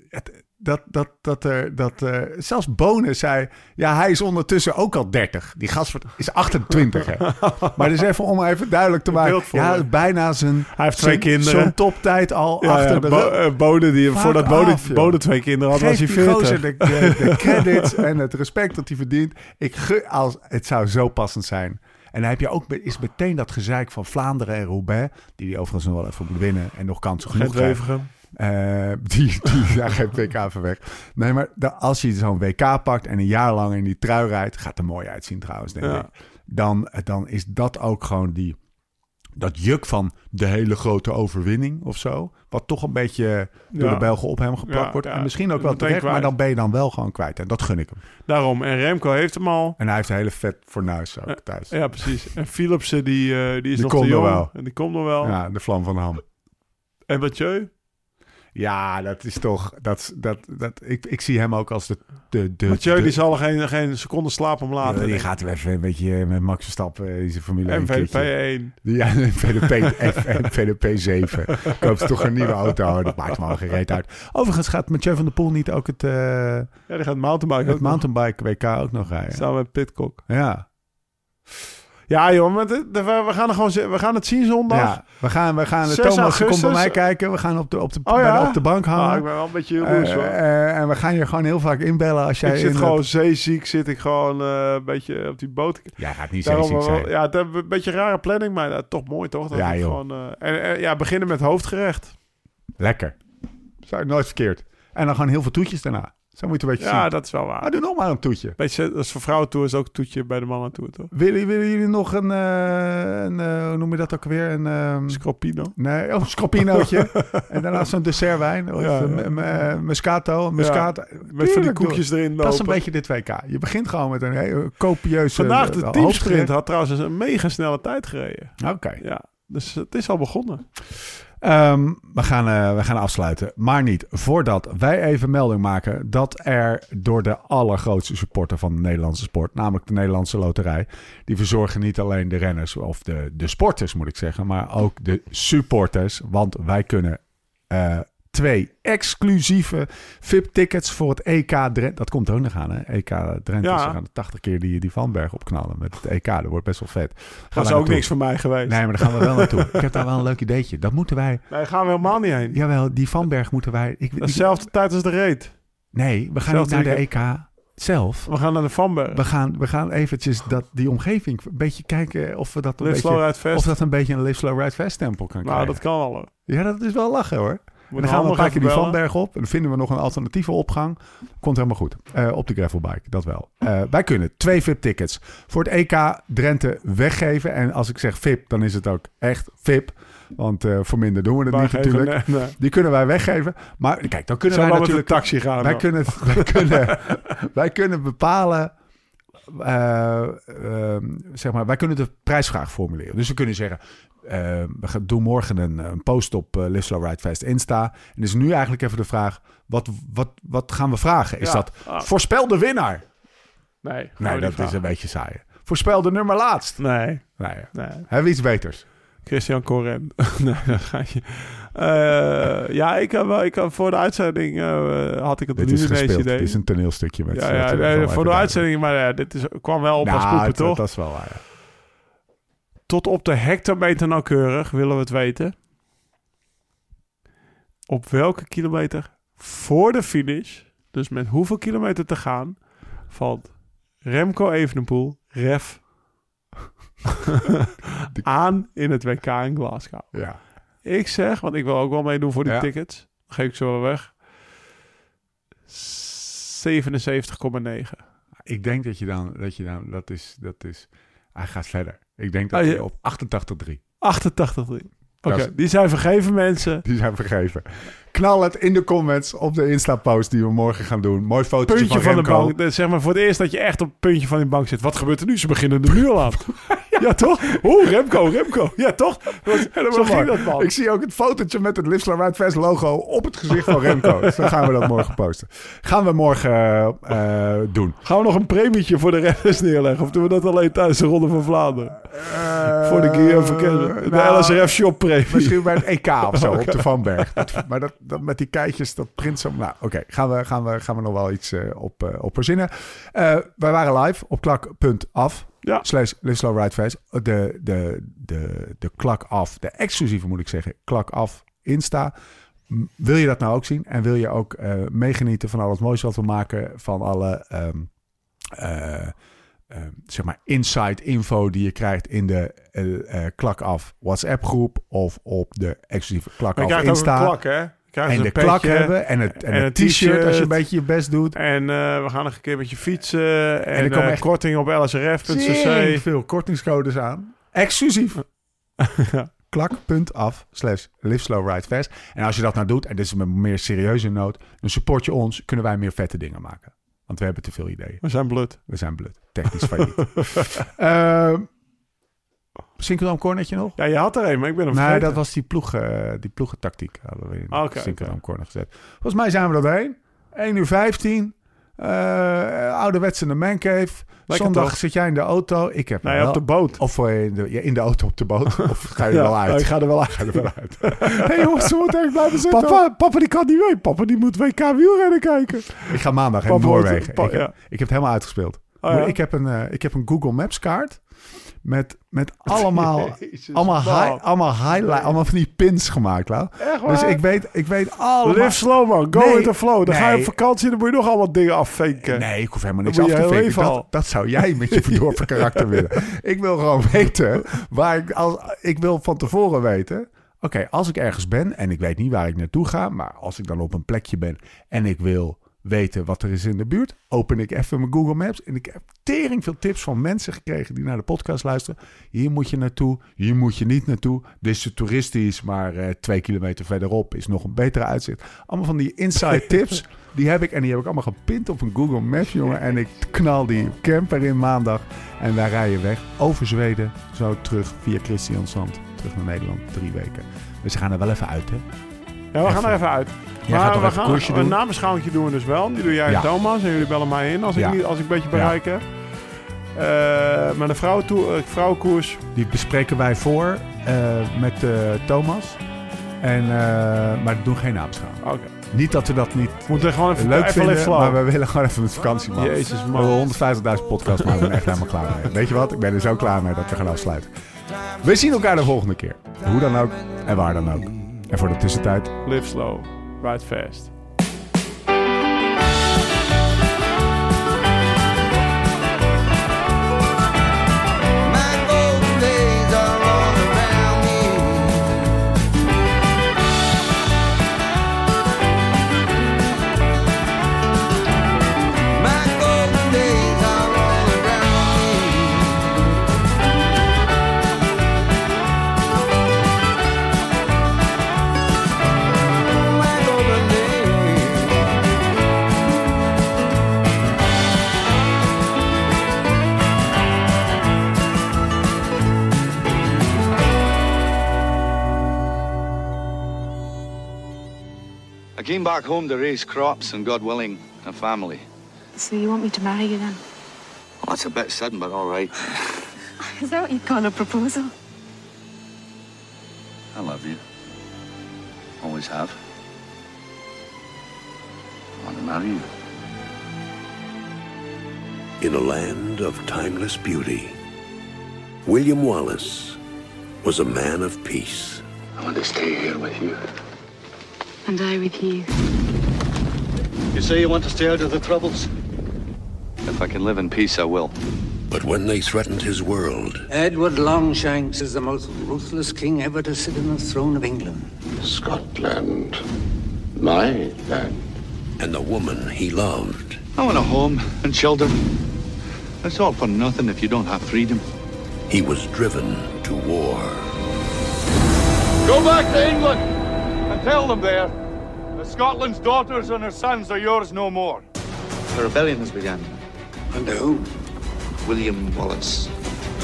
Het, dat, dat, dat, er, dat eh, zelfs Bonen zei... Ja, hij is ondertussen ook al 30. Die gast is 28, hè. *laughs* Maar dus even om even duidelijk te maken. Ja, bijna zijn... Hij heeft twee zijn- kinderen. Zo'n toptijd al Ja, achter ja, de Bo- eh, Bode, die, Vaak voordat af. Bode twee kinderen had, was hij die 40. gozer de, de, de credits en het respect dat hij verdient. Ik als, het zou zo passend zijn. En dan heb je ook is meteen dat gezeik van Vlaanderen en Roubaix... die hij overigens nog wel even moet winnen en nog kansen genoeg krijgt. Wevergem. Eh, die, die *laughs* ja, geen WK van weg. Nee, maar da- als je zo'n WK pakt en een jaar lang in die trui rijdt... gaat er mooi uitzien trouwens, denk Ja. ik. Dan, dan is dat ook gewoon die... Dat juk van de hele grote overwinning of zo. Wat toch een beetje door Ja. de Belgen op hem geplakt Ja, wordt. ja. En misschien ook wel terecht, maar dan ben je dan wel gewoon kwijt. En dat gun ik hem. Daarom. En Remco heeft hem al. En hij heeft een hele vet fornuis ook thuis. Ja, precies. En Philipsen, die, eh, die is Die nog komt te jong. wel. En die komt nog wel. Ja, de vlam van de ham. En Mathieu? Ja, dat is toch... Dat, dat, dat, ik, ik zie hem ook als de... de, de Mathieu, de- die zal er geen, geen seconde slapen om later. Ja, die gaat weer even een beetje met Max Verstappen in zijn Formule 1 MVP keertje. 1. Ja, *laughs* een VDP, F en VDP 7. Koopt toch een nieuwe auto. Dat maakt me al gereed uit. Overigens gaat Mathieu van der Poel niet ook het, eh Ja, die gaat mountainbiken het mountainbike WK ook nog rijden. Samen met Pitcock. Ja. Ja, joh, maar de- de- we, gaan er gewoon, we gaan het zien zondag. ja, we gaan, we gaan 6 Thomas komt bij mij kijken. We gaan op de, op de, Oh de- ja? op de bank Ah, hangen. ik ben wel een beetje Eh, hoor. eh, en we gaan je gewoon heel vaak inbellen als jij... ik zit gewoon zeeziek, zit ik gewoon eh, een beetje op die boot. Jij gaat niet Daarom zeeziek zijn. Ja, het is een beetje een rare planning, maar eh, toch mooi, toch? Dat Ja, joh. Gewoon, en, en ja, beginnen met hoofdgerecht. Lekker. Zou ik nooit verkeerd. En dan gewoon heel veel toetjes daarna. Zo moet je het een beetje Ja, zien. dat is wel waar. Maar doe nog maar een toetje. Beetje, dat is voor vrouwen toe is ook een toetje bij de mannen toe, toch? Willen, willen jullie nog een, eh, een eh, hoe noem je dat ook weer? Een, ehm, Scropino. nee, oh, een scroppinootje. *laughs* en daarna zo'n dessertwijn. Of Ja, een, ja. een, eh, Muscato, Muscato. Met van die koekjes erin lopen. Dat is een beetje dit WK. Je begint gewoon met een hele copieuze... Vandaag eh, de teamsprint had trouwens een mega snelle tijd gereden. Oké. Ja, dus het is al begonnen. Ehm, we, gaan, eh, we gaan afsluiten. Maar niet voordat wij even melding maken dat er door de allergrootste supporter van de Nederlandse sport, namelijk de Nederlandse Loterij, die verzorgen niet alleen de renners of de, de sporters, moet ik zeggen, maar ook de supporters. Want wij kunnen eh, twee exclusieve VIP-tickets voor het EK Drenthe. Dat komt er ook nog aan, hè? EK Drenthe. Ja. Ze gaan de 80 keer die, die Vanberg opknallen met het EK. Dat wordt best wel vet. Gaan Dat is ook naartoe. niks voor mij geweest. Nee, maar daar gaan we wel *laughs* naartoe. Ik heb daar wel een leuk ideetje. Dat moeten wij... Nee, daar gaan we helemaal niet heen. Jawel, die Vanberg moeten wij... Ik, dezelfde tijd als de reet. nee, we gaan niet naar de EK zelf. We gaan naar de Vanberg. We gaan, we gaan eventjes dat, die omgeving een beetje kijken of we dat een Live beetje... Of dat een beetje een Live Slow Ride Fest tempel kan nou, krijgen. dat kan wel hoor. Ja, dat is wel lachen hoor. Dan gaan we een paar keer die Vanberg op. En dan vinden we nog een alternatieve opgang. Komt helemaal goed. Eh, op de gravelbike, dat wel. Eh, wij kunnen twee VIP-tickels voor het EK Drenthe weggeven. En als ik zeg VIP, dan is het ook echt VIP. Want eh, voor minder doen we het niet geven- natuurlijk. nee, nee. Die kunnen wij weggeven. Maar kijk, dan kunnen wij natuurlijk... taxi gaan. Wij kunnen, wij, kunnen, *laughs* wij kunnen bepalen... eh, ehm, zeg maar, wij kunnen de prijsvraag formuleren. Dus we kunnen zeggen... eh, we gaan doen morgen een, een post op eh Live Slow Ride Fest Insta. En is nu eigenlijk even de vraag... Wat, wat, wat gaan we vragen? Is Ja. dat Ah, voorspel de winnaar? nee, Nee, dat is een beetje saai. Voorspel de nummer laatst. Nee, Nee, nee. hebben we iets beters? Christian Corren. *laughs* nee, dat ga je. Eh, ja, ik heb wel, ik heb voor de uitzending eh, had ik het Dit nu is gespeeld. idee. Dit is een toneelstukje. Met ja, z'n- ja, nee, voor de uitzending, maar dit is, kwam wel op als Nou, poepen, dat- toch? Dat is wel waar, ja. Tot op de hectometer nauwkeurig willen we het weten. Op welke kilometer voor de finish, dus met hoeveel kilometer te gaan, valt Remco Evenepoel, ref, *laughs* *laughs* aan in het WK in Glasgow. ja. Ik zeg, want ik wil ook wel meedoen voor die Ja. tickets. Dan geef ik ze wel weg. 77,9. Ik denk dat je dan, dat je dan, dat is, dat is, hij gaat verder. Ik denk dat Ah, je- hij op 88-3. 88,3. Oké, is- die zijn vergeven mensen. Die zijn vergeven. Knal het in de comments op de Insta-post die we morgen gaan doen. Mooi fotootje Puntje van, van, de bank. Is Zeg maar voor het eerst dat je echt op het puntje van die bank zit. Wat gebeurt er nu? Ze beginnen er nu al aan. *laughs* *laughs* ja. toch? Oeh, Remco, Remco. Ja, toch? Dat was, zo ging dat, man. Ik zie ook het fotootje met het Ride Fest logo op het gezicht van Remco. *laughs* dus dan gaan we dat morgen posten. Gaan we morgen eh, eh, doen. Gaan we nog een premietje voor de renners neerleggen? Of doen we dat alleen tijdens de Ronde van Vlaanderen? Voor de Guillaume verkennen. De nou, LSRF shop premie. Misschien bij het EK of zo, *laughs* op de Vanberg. Dat- maar dat, dat met die keitjes, dat print zo... Nou, oké, gaan, we, gaan, we, gaan we nog wel iets eh, op, eh, op verzinnen. Eh, wij waren live op klak.af. Ja. Slash Live Slow Ride Fast. De, de, de, de klak af, de exclusieve moet ik zeggen, klak af Insta. Wil je dat nou ook zien? En wil je ook eh, meegenieten van al het moois wat we maken? Van alle ehm, eh, ehm, zeg maar inside info die je krijgt in de eh, eh, klak af WhatsApp groep of op de exclusieve klak af Insta. een klak, hè? En de een klak hebben en het, en en het een t-shirt als je een beetje je best doet. En eh, we gaan nog een keer met je fietsen. En, er komen eh, echt- korting op lsrf.cc. Veel kortingscodes aan. Exclusief. *laughs* Klak.af slash live slow ride fast. En als je dat nou doet, en dit is met meer serieuze noot, dan support je ons, kunnen wij meer vette dingen maken. Want we hebben te veel ideeën. We zijn blut. We zijn blut. Technisch failliet. *laughs* Ehm Synchronoom cornetje nog? Ja, je had er een, maar ik ben hem Nee, vergeten. dat was die, ploeg, eh, die ploegentactiek. Hadden we in Ah, synchronoom oké. corner gezet. Volgens mij zijn we er doorheen. 1 uur 15. eh ouderwets in de mancave. Zondag toch? zit jij in de auto. Ik heb Nee, wel- op de boot. Of in de, ja, in de auto op de boot. *laughs* Of ga je er wel uit? ik ga er wel uit. Ga er wel uit. *laughs* hey jongens, ze moeten even blijven zitten. Papa, papa die kan niet mee. Papa die moet WK wielrennen kijken. Ik ga maandag in Noorwegen. ik, ja. ik heb het helemaal uitgespeeld. Oh, ja? ik, heb een, eh, ik heb een Google Maps kaart. Met, met *laughs* allemaal, Jezus, allemaal, hi- allemaal highlight, allemaal van die pins gemaakt, Lau. Dus ik weet, ik weet allemaal... Live slow man, go Nee, with the flow. Dan ga je op vakantie, dan moet je nog allemaal dingen afvinken. Nee, ik hoef helemaal niks af te vinken. Dat, dat zou jij met je *laughs* verdorven karakter willen. Ik wil gewoon *laughs* weten waar ik... Als, ik wil van tevoren weten... Oké, als ik ergens ben en ik weet niet waar ik naartoe ga... maar als ik dan op een plekje ben en ik wil weten wat er is in de buurt... open ik even mijn Google Maps... en ik heb tering veel tips van mensen gekregen... die naar de podcast luisteren. Hier moet je naartoe, hier moet je niet naartoe. Dit is toeristisch, maar eh, twee kilometer verderop... is nog een betere uitzicht. Allemaal van die inside *laughs* tips... Die heb ik en die heb ik allemaal gepint op een Google Maps, jongen. En ik knal die camper in maandag. En wij rijden weg over Zweden. Zo terug via Christiansand. Terug naar Nederland. Drie weken. Dus ze gaan er wel even uit, hè? Ja, we gaan er even uit. Jij maar we een gaan koersje een doen? nabeschouwing doen we dus wel. Die doe jij Ja. en Thomas. En jullie bellen mij in als ik, niet, als ik een beetje bereik heb. Eh, een vrouwentoe- eh, vrouwenkoers. Die bespreken wij voor eh, met Thomas. En, maar we doen geen naamschouwing. Oké. Niet dat we dat niet We moeten gewoon even, leuk even vinden, maar we willen gewoon even met vakantie maken. Jezus We man. hebben 150.000 podcasts, maar we zijn echt helemaal klaar mee. Weet je wat? Ik ben er zo klaar mee dat we gaan afsluiten. We zien elkaar de volgende keer. Hoe dan ook en waar dan ook. En voor de tussentijd, Live slow, ride fast. Came back home to raise crops and, God willing, a family. So you want me to marry you then? Well, that's a bit sudden, but all right. *laughs* Is that what you call a proposal? I love you. Always have. I want to marry you. In a land of timeless beauty, William Wallace was a man of peace. I want to stay here with you. And I with you. You say you want to stay out of the troubles? If I can live in peace, I will. But when they threatened his world, Edward Longshanks is the most ruthless king ever to sit on the throne of England. Scotland. My land. and the woman he loved, I want a home and children. It's all for nothing if you don't have freedom. he was driven to war. Go back to England and tell them there that Scotland's daughters and her sons are yours no more. The rebellion has begun. Under whom? William Wallace.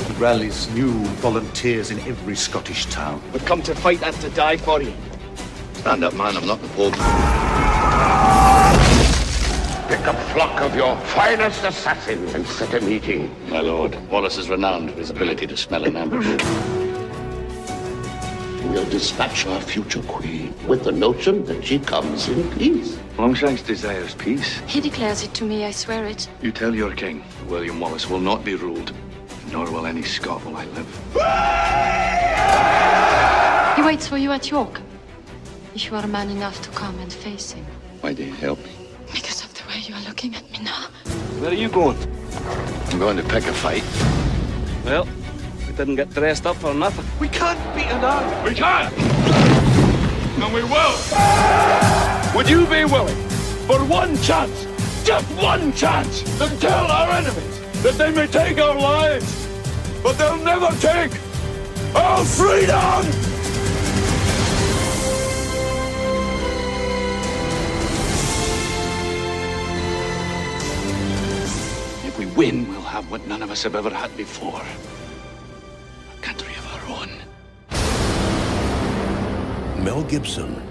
He rallies new volunteers in every Scottish town. We've come to fight and to die for you. Stand up, man. I'm not the Pope. Pick a flock of your finest assassins and set a meeting. My lord, Wallace is renowned for his ability to smell an ambush. We'll dispatch our future queen with the notion that she comes in peace. Longshanks desires peace. He declares it to me, I swear it. You tell your king, William Wallace will not be ruled, nor will any Scot will I live. He waits for you at York. If you are man enough to come and face him. Why do you help me? Because of the way you are looking at me now. Where are you going? I'm going to pick a fight. Well, we didn't get dressed up for nothing. We can't beat an army. We can! And we will! Would you be willing, for one chance, just one chance, to tell our enemies that they may take our lives, but they'll never take our freedom? If we win, we'll have what none of us have ever had before. Country of our own. Mel Gibson.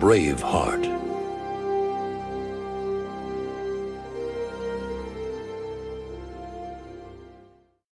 Braveheart.